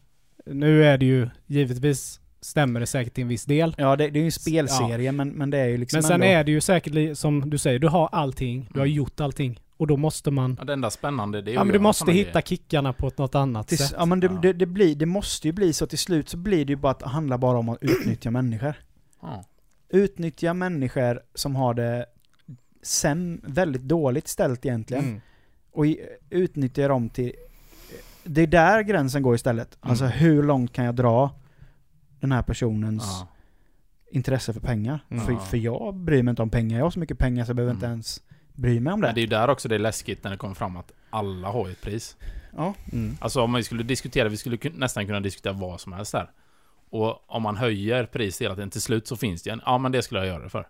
Nu är det ju givetvis stämmer det säkert till en viss del. Ja det, det är ju en spelserie men, men det är ju liksom Men sen ändå... är det ju säkert som du säger, du har allting, du har Mm. gjort allting. Och då måste man... Ja, det enda spännande det är Ja men du måste hitta grejer. kickarna på ett något annat Till, sätt. ja men det, Ja. det, det, blir, det måste ju bli så till slut så blir det ju bara att det handlar bara om att utnyttja människor. Ja. Utnyttja människor som har det sen väldigt dåligt ställt egentligen. Mm. Och utnyttja dem till... Det är där gränsen går istället. Mm. Alltså hur långt kan jag dra den här personens Ja. intresse för pengar? Mm. För, för jag bryr mig inte om pengar. Jag har så mycket pengar så jag behöver Mm. inte ens bry mig om Men det det. är ju där också det är läskigt när det kommer fram att alla har ju ett pris. Ja. Mm. Alltså om vi skulle diskutera, vi skulle nästan kunna diskutera vad som helst där. Och om man höjer priset hela tiden, till slut så finns det en, ja men det skulle jag göra det för.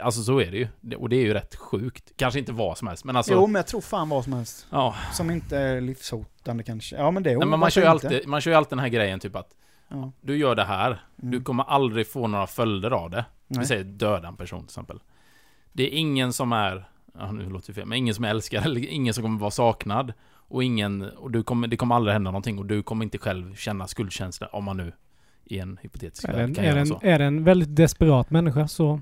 Alltså så är det ju. Det- Och det är ju rätt sjukt. Kanske inte vad som helst, men alltså... Jo, men jag tror fan vad som helst. Ja, Som inte är livshotande kanske. Ja men det är nej, men man kör, ju inte? alltid, man kör ju alltid den här grejen typ att Ja. du gör det här, Mm. du kommer aldrig få några följder av det. Nej. Vi säger döda en person till exempel. Det är ingen som är, ja nu låter det fel, men ingen som älskar eller ingen som kommer vara saknad. Och ingen, och du kommer, det kommer aldrig hända någonting och du kommer inte själv känna skuldkänsla om man nu i en hypotetisk Är värld kan är, göra en, så. är det en väldigt desperat människa så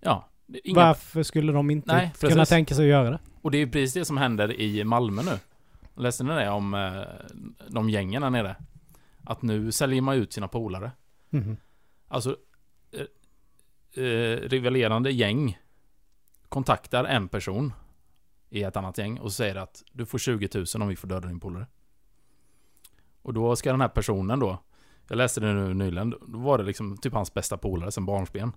Ja. Inga, varför skulle de inte Nej, kunna precis. tänka sig att göra det? och det är ju precis det som händer i Malmö nu. Läste ni det om eh, de gängen där nere? Att nu säljer man ut sina polare. Mhm. Alltså, eh, eh, rivalerande gäng kontaktar en person i ett annat gäng och säger att du får 20 000 om vi får döda din polare. Och då ska den här personen då, jag läste det nu nyligen, då var det liksom typ hans bästa polare sen barnsben.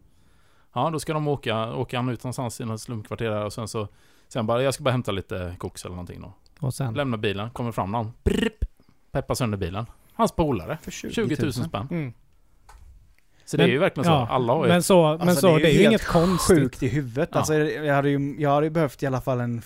Ja, då ska de åka, åka han ut någonstans i något slumkvarter där och sen så, sen bara, jag ska bara hämta lite koks eller någonting då. Och sen? Lämnar bilen, kommer fram någon, brrp, peppar sönder bilen. Hans polare, För 20 000 spänn. Mm. Så det Men- är ju verkligen så, ja, alla har ju Men så, men Alltså, så, det är ju, helt inget konstigt. Sjukt i huvudet. Ja. Alltså, jag, hade ju, jag hade ju behövt i alla fall en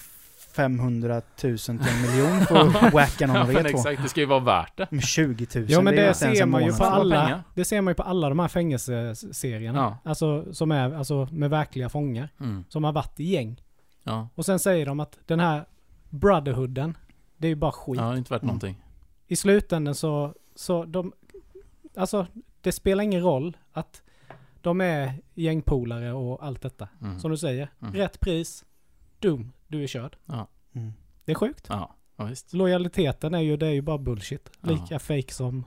500 000 till en miljon för att wacka någon av er två. exakt, det ska ju vara värt det. Men 20 000, Ja men det är det ser man ju på alla, det ser man ju på alla de här fängelseserierna. Ja. Alltså som är, alltså med verkliga fångar. Mm. Som har varit i gäng. Ja, Och sen säger de att den här brotherhooden, det är ju bara skit. ja, inte värt Mm. någonting. I slutändan så, så de, alltså det spelar ingen roll att de är gängpolare och allt detta. Mm. Som du säger, Mm. rätt pris, dum, du är körd. Mm. Det är sjukt. Ja, ja visst. Lojaliteten är ju, det är ju bara bullshit. Ja. Lika fake som...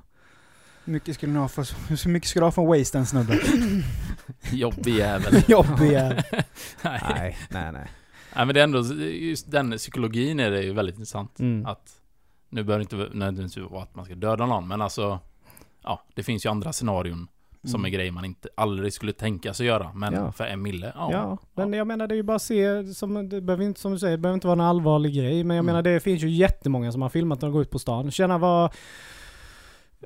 Hur mycket skulle ni ha för, hur mycket skulle du ha för waste en snubbe? Jobbig jävel. Jobbig jävel. Nej. Nej, nej, nej. Nej, men det är ändå, just den psykologin är det ju väldigt intressant. Mm. Att, nu behöver det inte nödvändigtvis vara att man ska döda någon, men alltså, ja, det finns ju andra scenarion som är Mm. grejer man inte aldrig skulle tänka sig göra. Men Ja. för en mille, ja. Ja, men jag menar det är ju bara att se, som, det behöver inte, som du säger, det behöver inte vara en allvarlig grej. Men jag Mm. menar det finns ju jättemånga som har filmat när de går ut på stan. Känna vad...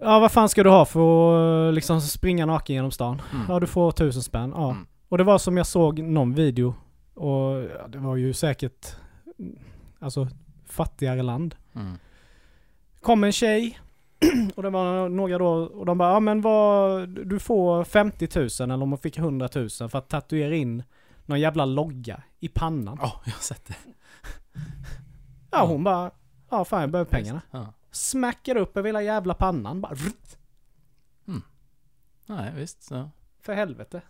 Ja vad fan ska du ha för att liksom springa naken genom stan? Mm. Ja du får tusen spänn. Ja. Mm. Och det var som jag såg någon video. Och ja, det var ju säkert, alltså fattigare land. Mm. kom en tjej och det var några då och de bara ja men vad, du får 50 000 eller om hon fick 100 000 för att tatuera in någon jävla logga i pannan. Ja, jag har sett det. Ja hon bara, ja fan jag behöver pengarna. Ja. Smackar upp över hela jävla pannan bara. vrrt. Nej, visst. Så. För helvete.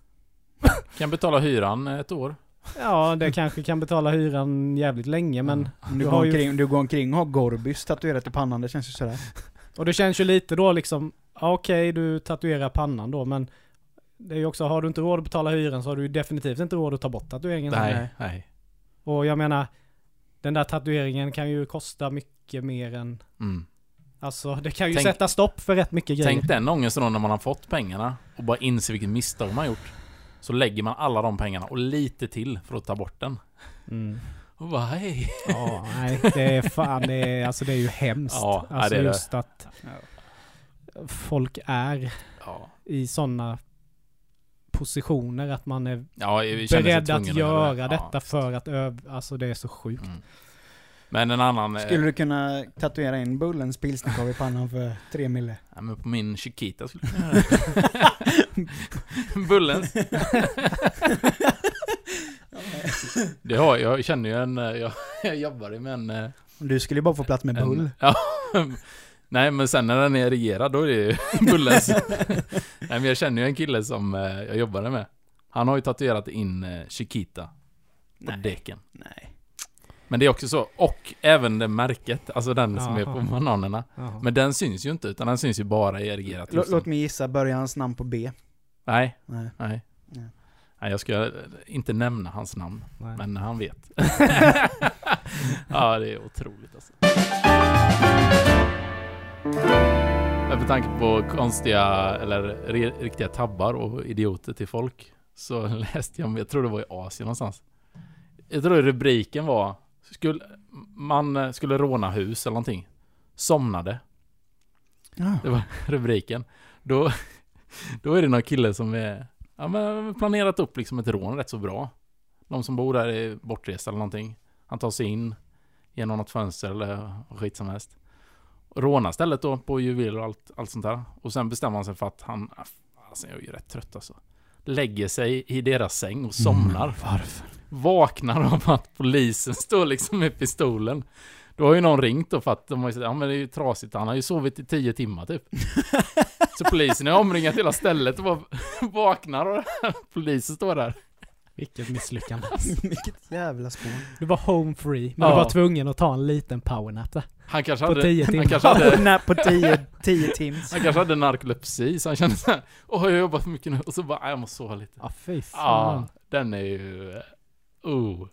Kan betala hyran ett år. Ja det kanske kan betala hyran jävligt länge men Om Du, Du går har ju- omkring, du går omkring och har Gorbys tatuerat i pannan, det känns ju sådär. Och det känns ju lite då liksom, okej du tatuerar pannan då men det är ju också, har du inte råd att betala hyran så har du ju definitivt inte råd att ta bort tatueringen. Nej. nej. Och jag menar, den där tatueringen kan ju kosta mycket mer än... Mm. Alltså det kan ju Tänk- sätta stopp för rätt mycket grejer. Tänk den ångesten då när man har fått pengarna och bara inser vilket misstag man har gjort. Så lägger man alla de pengarna och lite till för att ta bort den. Mm. Och bara hej. Ja, nej, det är fan, det är, alltså det är ju hemskt. Ja, ja, alltså det är det. just att folk är Ja, i sådana positioner att man är ja beredd att göra det. Ja, detta visst. för att öv... Alltså det är så sjukt. Mm. Men en annan... eh, Skulle du kunna tatuera in Bullens pilsnerkorv i pannan för tre mille? Ja, men på min Chiquita skulle jag kunna göra det. Bullens. Det har, jag känner ju en... eh, Jag, jag jobbar ju med en... eh, Du skulle ju bara få plats med Bull. en ja, Nej men sen när den är regerad då är det ju Bullens. Nej men jag känner ju en kille som eh, jag jobbade med. Han har ju tatuerat in Chiquita på Nej. däcken. Nej. Men det är också så, och även det märket, alltså den som är på bananerna. Jaha. Men den syns ju inte, utan den syns ju bara i erigerat. Låt mig gissa, börjar hans namn på B? Nej, Nej. nej. Nej. Nej, jag ska inte nämna hans namn, Nej. men han vet. ja, det är otroligt alltså. Med tanke på konstiga, eller riktiga tabbar och idioter till folk, så läste jag, jag tror det var i Asien någonstans. Jag tror rubriken var, skulle, man skulle råna hus eller någonting. Somnade. Ja. Det var rubriken. Då, då är det någon kille som är, ja men planerat upp liksom ett rån rätt så bra. De som bor där är bortresta eller någonting. Han tar sig in genom något fönster eller skit som helst. Rånar stället då på juveler och allt, allt sånt där. Och sen bestämmer han sig för att han, ah, alltså jag är ju rätt trött alltså. Lägger sig i deras säng och somnar. Varför? vaknar av att polisen står liksom med pistolen. Då har ju någon ringt då för att de har ju sagt, ja men det är ju trasigt, han har ju sovit i tio timmar typ. Så polisen har omringat hela stället och bara vaknar och polisen står där. Vilket misslyckande. Vilket jävla spår. Du var home free, men Ja. du var tvungen att ta en liten powernap där. Han kanske På hade, tio han timmar. kanske hade, på 10 10 tims. han kanske hade narkolepsi så han kände såhär, åh jag har jobbat för mycket nu och så bara, "Nej, jag måste sova lite. Ja, fy Ja, fan. den är ju, oh,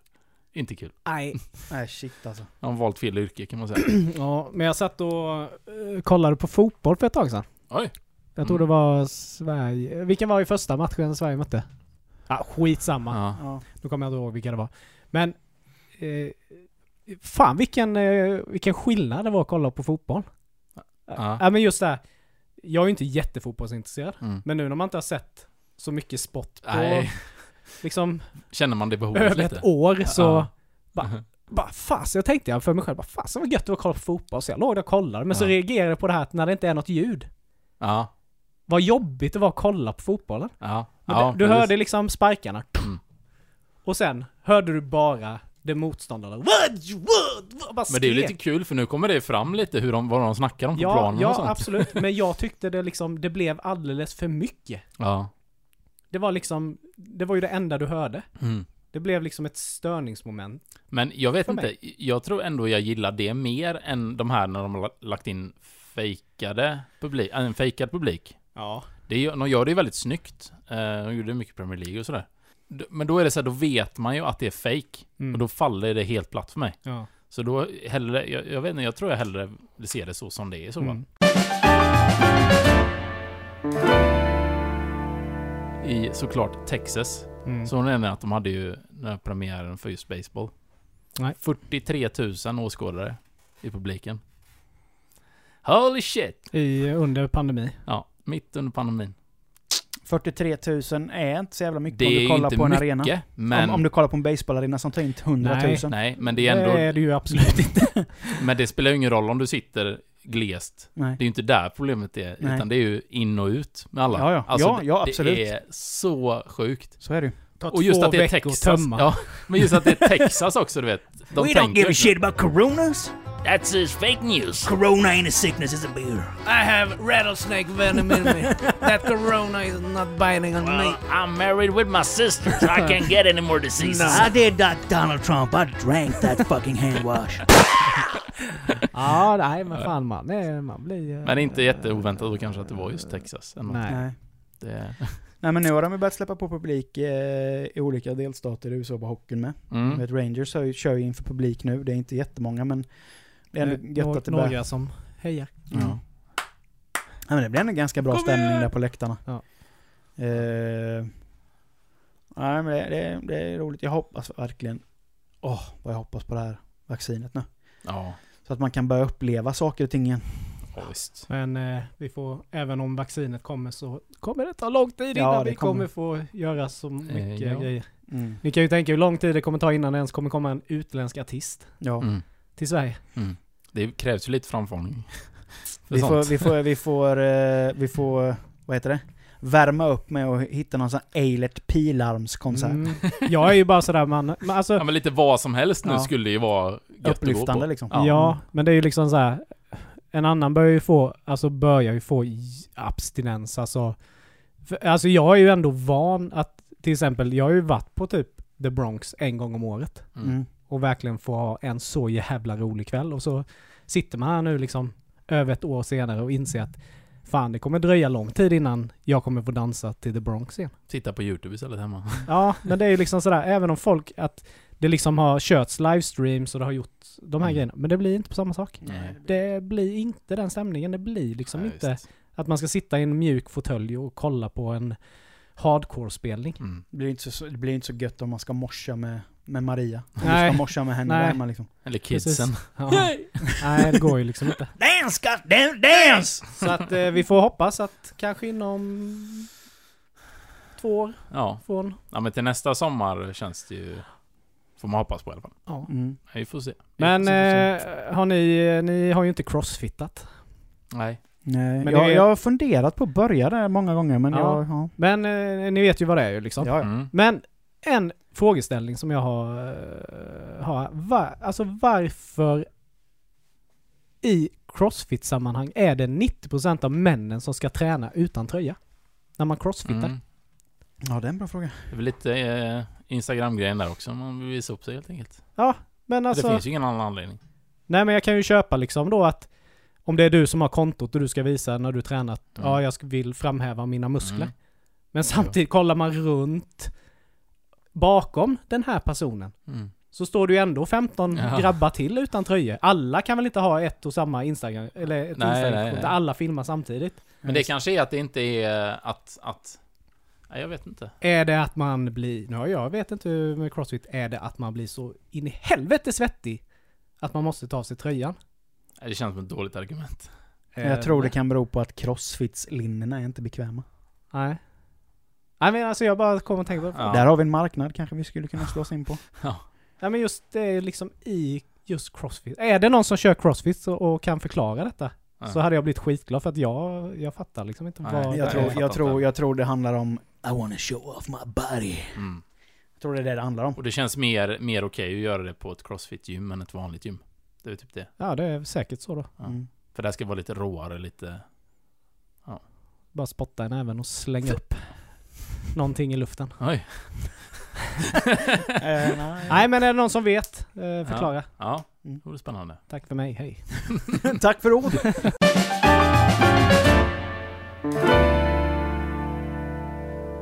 inte kul. Nej. Nej shit alltså. Han har valt fel yrke kan man säga. Ja, men jag satt och eh, kollade på fotboll för ett tag sedan. Oj. Jag tror Mm. det var Sverige. Vilken var i första matchen Sverige mötte? Ja, skitsamma. Ja. Ja. Nu kommer jag inte ihåg vilka det var. Men... Eh, fan vilken, eh, vilken skillnad det var att kolla på fotboll. Ja. Ja men just det här. Jag är ju inte jättefotbollsintresserad. Mm. Men nu när man inte har sett så mycket sport på Nej, liksom känner man det behovet över lite? ett år så... Ja. Bara, bara fas, jag tänkte jag för mig själv, bara fasen vad gött det var att kolla på fotboll. Så jag låg där och kollade. Men så Ja. reagerade jag på det här att när det inte är något ljud. Ja, Vad jobbigt det var att kolla på fotbollen. ja. Ja det, du precis. hörde liksom sparkarna. Mm. Och sen hörde du bara det motståndarna. What? What? Men det är ju lite kul för nu kommer det fram lite hur de, vad de snackar om på Ja, planen och ja sånt. absolut. Men jag tyckte det liksom, det blev alldeles för mycket. Ja. Det var liksom, det var ju det enda du hörde. Mm. Det blev liksom ett störningsmoment. Men jag vet inte, jag tror ändå jag gillar det mer än de här när de har lagt in fejkade publik, äh, en fejkad publik. Ja. Det de gör det ju väldigt snyggt. Eh, de gjorde mycket Premier League och sådär. Men då är det så här, då vet man ju att det är fake. Mm. Och då faller det helt platt för mig. ja. Så då hellre, jag, jag vet inte, jag tror jag hellre vill se det så som det är i så fall. Mm. I såklart Texas. Mm. Så nämnde jag att de hade ju den här premiären för just baseball. Nej. 43 000 åskådare i publiken. Holy shit! I, under pandemi. Ja, mitt under pandemin. 43 000 är inte så jävla mycket Det om du kollar på en mycket, arena. men... Om, om du kollar på en baseballarena som tar in 100 000. Nej. Nej, men det är ändå... Det är det ju absolut inte. Men det spelar ju ingen roll om du sitter glest. Nej. Det är ju inte där problemet är, Nej. utan det är ju in och ut med alla. Ja, ja. Alltså, Ja, ja, absolut. Det är så sjukt. Så är det ju. Ta Och just att det är Texas. tömma. Ja, men just att det är Texas också, du vet. De we don't give a shit about coronas. That's just fake news. Corona ain't a sickness, it's a beer. I have rattlesnake venom in me. that corona is not biting on me. I'm married with my sisters. I can't get any more diseases. I did like Donald Trump. I drank that fucking hand wash. Ja, nej men fan man, nej, man blir... eh, Men inte jätteoväntat då kanske att det var just Texas. Ändå. Nej. Nej. Det, Nej men nu har de ju börjat släppa på publik eh, i olika delstater i USA på hockeyn med. Mm. vet, Rangers har ju, kör ju inför publik nu. Det är inte jättemånga men det är ändå Eh, gött nå- att det börjar... Några som hejar. Mm. Ja. men det blir ändå ganska bra stämning där på läktarna. Ja. Eh, nej men det, det, det är roligt. Jag hoppas verkligen... Åh, vad jag hoppas på det här vaccinet nu. Ja, Så att man kan börja uppleva saker och ting igen. ja, visst. Men eh, vi får, även om vaccinet kommer så kommer det ta lång tid Ja, innan det vi kommer. kommer få göra så mycket ja. grejer. Mm. Ni kan ju tänka hur lång tid det kommer ta innan det ens kommer komma en utländsk artist Ja. Mm. till Sverige. Mm. Det krävs ju lite framförhållning. För Vi får, vi får, vi får, eh, vi får, eh, vad heter det? Värma upp med att hitta någon sån Eilert Pilarms-konsert. Mm. Jag är ju bara sådär man, men alltså, Ja men lite vad som helst nu Ja. skulle ju vara gött att gå Upplyftande på. liksom. Ja. Ja, men det är ju liksom så här. En annan börjar ju få, alltså börjar ju få abstinens, alltså. För, alltså jag är ju ändå van att, till exempel, jag har ju varit på typ The Bronx en gång om året. Mm. Mm. Och verkligen få ha en så jävla rolig kväll. Och så sitter man här nu liksom över ett år senare och inser att fan det kommer dröja lång tid innan jag kommer få dansa till The Bronx igen. Titta på YouTube istället hemma. Ja, men det är ju liksom sådär, även om folk, att det liksom har körts livestreams och det har gjort de här Mm. grejerna. Men det blir inte på samma sak. Nej. Det blir inte den stämningen. Det blir liksom Nej, inte visst. att man ska sitta i en mjuk fåtölj och kolla på en hardcore-spelning. Mm. Det blir inte så, det blir inte så gött om man ska morsa med, med Maria. Om Nej. du ska morsa med henne Nej. där hemma liksom. Eller kidsen. Ja. Nej, det går ju liksom inte. Dance, goddamn dance! Så att eh, vi får hoppas att kanske inom två år Ja. från... ja, men till nästa sommar känns det ju... Får man hoppas på i alla fall. Ja. Mm. Vi får se. Vi Men får se, eh, har ni, ni har ju inte crossfittat. Nej. Nej, Men jag, är- jag har funderat på att börja där många gånger men Ja. jag... Ja. Men eh, ni vet ju vad det är ju liksom. Ja, ja. Mm. Men en frågeställning som jag har. eh, har var, alltså varför i crossfit-sammanhang är det 90% av männen som ska träna utan tröja? När man crossfitar. Mm. Ja, det är en bra fråga. Det är väl lite eh, Instagram-grejen där också, man vill visa upp sig helt enkelt. Ja, men alltså... det finns ju ingen annan anledning. Nej men jag kan ju köpa liksom då att om det är du som har kontot och du ska visa när du tränat, Mm. ja jag vill framhäva mina muskler. Mm. Men samtidigt kollar man runt bakom den här personen Mm. så står det ju ändå 15 Ja. grabbar till utan tröjor. Alla kan väl inte ha ett och samma Instagram, eller ett Nej, Instagram nej, nej. där alla filmar samtidigt. Men det kanske är att det inte är att, att... Nej, jag vet inte. Är det att man blir, nu jag vet inte hur med crossfit, är det att man blir så in i helvete svettig att man måste ta av sig tröjan? Det känns som ett dåligt argument. Jag tror det kan bero på att crossfits-linnena är inte bekväma. Nej. Nej men alltså jag bara kommer och tänker på Ja. Där har vi en marknad kanske vi skulle kunna slå oss in på. Nej men just det är liksom i just crossfit. Är det någon som kör crossfit så, och kan förklara detta? Ja. Så hade jag blivit skitglad för att jag, jag fattar liksom inte Nej, vad... jag Jag tror, jag, tror, jag tror det handlar om... I want to show off my body. Mm. Jag tror det är det det handlar om. Och det känns mer, mer okej att göra det på ett crossfit-gym än ett vanligt gym. Det är typ det. Ja det är säkert så då. Ja. Mm. För det här ska vara lite råare, lite... Bara spotta i näven och slänga upp någonting i luften. Oj. Eh, nej. Nej men är det någon som vet? Eh, förklara. Ja, Mm. det vore spännande. Tack för mig, hej. Tack för ord!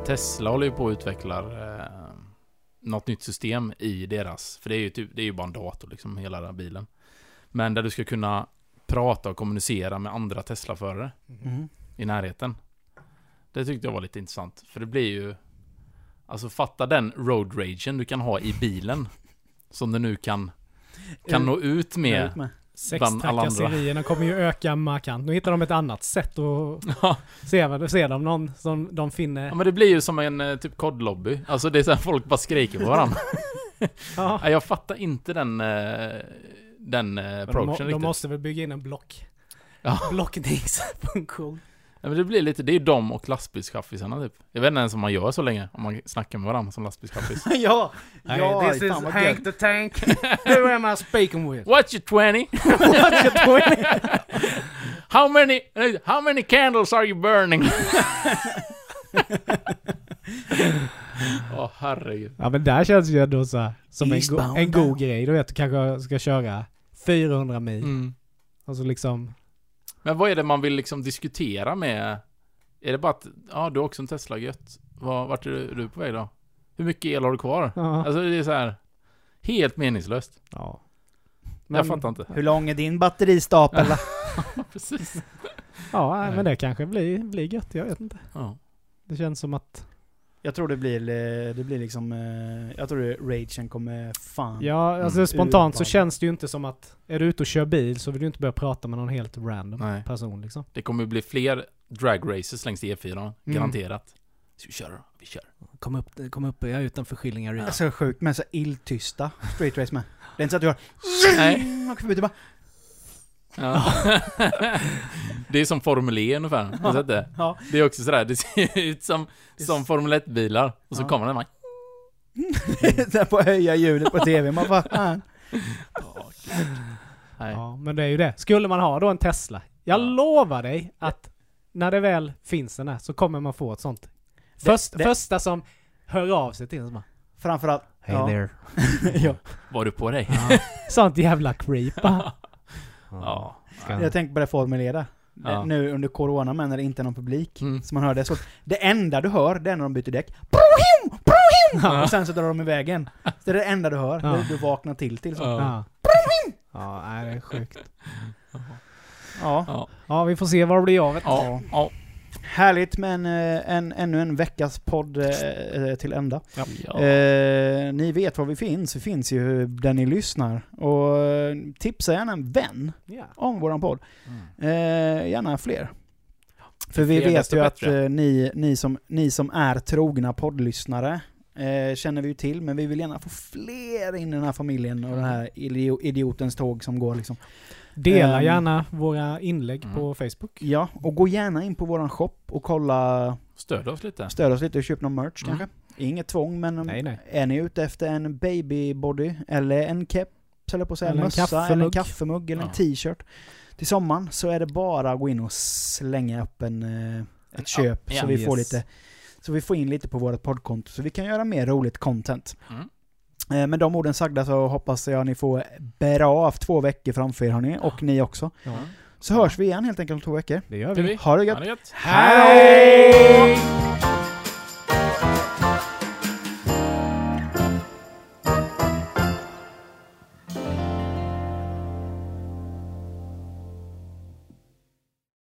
Tesla håller ju på att utveckla eh, något nytt system i deras, för det är ju typ, det är ju bara en dator liksom, hela den här bilen. Men där du ska kunna prata och kommunicera med andra Tesla-förare Mm. i närheten. Det tyckte jag var lite intressant, för det blir ju... Alltså fatta den road ragen du kan ha i bilen. Som du nu kan, kan nå ut med Ut med. Sextrakasserierna kommer ju öka markant. Nu hittar de ett annat sätt att Ja, se, vad- ser de någon som de finner... Ja men det blir ju som en eh, typ kodlobby. Alltså det är så här folk bara skriker på varandra. Ja. Jag fattar inte den, eh, den eh, De, approachen må- de riktigt. måste väl bygga in en block... Ja. Blockningsfunktion. Men det blir lite, det är ju de och lastbilschaffisarna typ. Jag vet inte ens om man gör så länge, om man snackar med varandra som lastbilschaffis. ja! Hey, ja, this is Hank gött. the Tank. Who am I speaking with? What's your 20? What's your point? How many, how many candles are you burning? Åh herregud. Ja men där känns ju ändå så här, som en, go- en god grej. Du vet, du kanske ska köra 400 mil. Mm. Alltså liksom... Men vad är det man vill liksom diskutera med? Är det bara att, ja du har också en Tesla, gött. Var, vart är du, är du på väg då? Hur mycket el har du kvar? Ja. Alltså det är så här helt meningslöst. ja. jag fattar inte. Hur lång är din batteristapel? då? Precis. Ja, men det kanske blir, blir gött. Jag vet inte. Ja. Det känns som att... Jag tror det blir, eh, det blir liksom, eh, jag tror det, ragen kommer fan. Ja, alltså Mm. spontant så känns det ju inte som att... Är du ute och kör bil så vill du inte börja prata med någon helt random Nej. person liksom. Det kommer bli fler drag races längs E4, Mm. garanterat. Så vi kör vi kör. Kom upp, kom upp jag är utanför Skillingaryd. Det är så sjukt med så illtysta straight race med. Det är inte så att du har... Nej. Åker förbi, du bara... Ja. det är som Formel E ungefär. Sett det? Ja. Det är också sådär, det ser ut som, som Formel 1-bilar. Och så Ja. kommer den bara... Där på höja ljudet på tv, man bara fan. Nej. Ja, men det är ju det. Skulle man ha då en Tesla, jag Ja. lovar dig att när det väl finns en där så kommer man få ett sånt. Först, det- Första som hör av sig till en som bara Framförallt... Hey ja. there. ja. Var du på dig? Sånt jävla creep. Ja. Ska- Jag tänker på det Formel E där. Det- Ja. Nu under Corona med när det inte är någon publik. Mm. Så man hör det så. Det enda du hör, det är när de byter däck. Brohim! Brohim! Och sen så drar de iväg. Så det är det enda du hör. Ja. Du vaknar till till så. Ja. Ja. Ja, det är sjukt. Ja. Ja. Ja, vi får se vad det blir av det. Ja. Härligt med en, eh, en, ännu en veckas podd eh, till ända. ja. Eh, ni vet var vi finns. Vi finns ju där ni lyssnar. Och eh, tipsa gärna en vän Ja. om våran podd. Mm. Eh, gärna fler. För vi Fler, vet ju att bättre. eh, ni, ni, som, ni som är trogna poddlyssnare eh, känner vi ju till, men vi vill gärna få fler in i den här familjen och den här idio- idiotens tåg som går liksom. Dela Ehm. gärna våra inlägg Mm. på Facebook. Ja, och gå gärna in på våran shop och kolla, Stöd oss lite. stöd oss lite och köp någon merch Mm. kanske. Inget tvång, men Nej, nej. är ni ute efter en babybody eller en keps, eller på att säga, Eller en mössa, eller en kaffemugg. kaffemugg eller en Ja. t-shirt till sommaren så är det bara att gå in och slänga upp en, eh, ett köp ja, så vi får yes. lite så vi får in lite på vårt poddkonto så vi kan göra mer roligt content. Mm. Eh, Med de orden sagda så hoppas jag ni får bra av två veckor framför er hörni, och ni också. Ja, Så hörs vi igen helt enkelt om två veckor. det gör vi. Ha det Ha gött! det gött. Hej!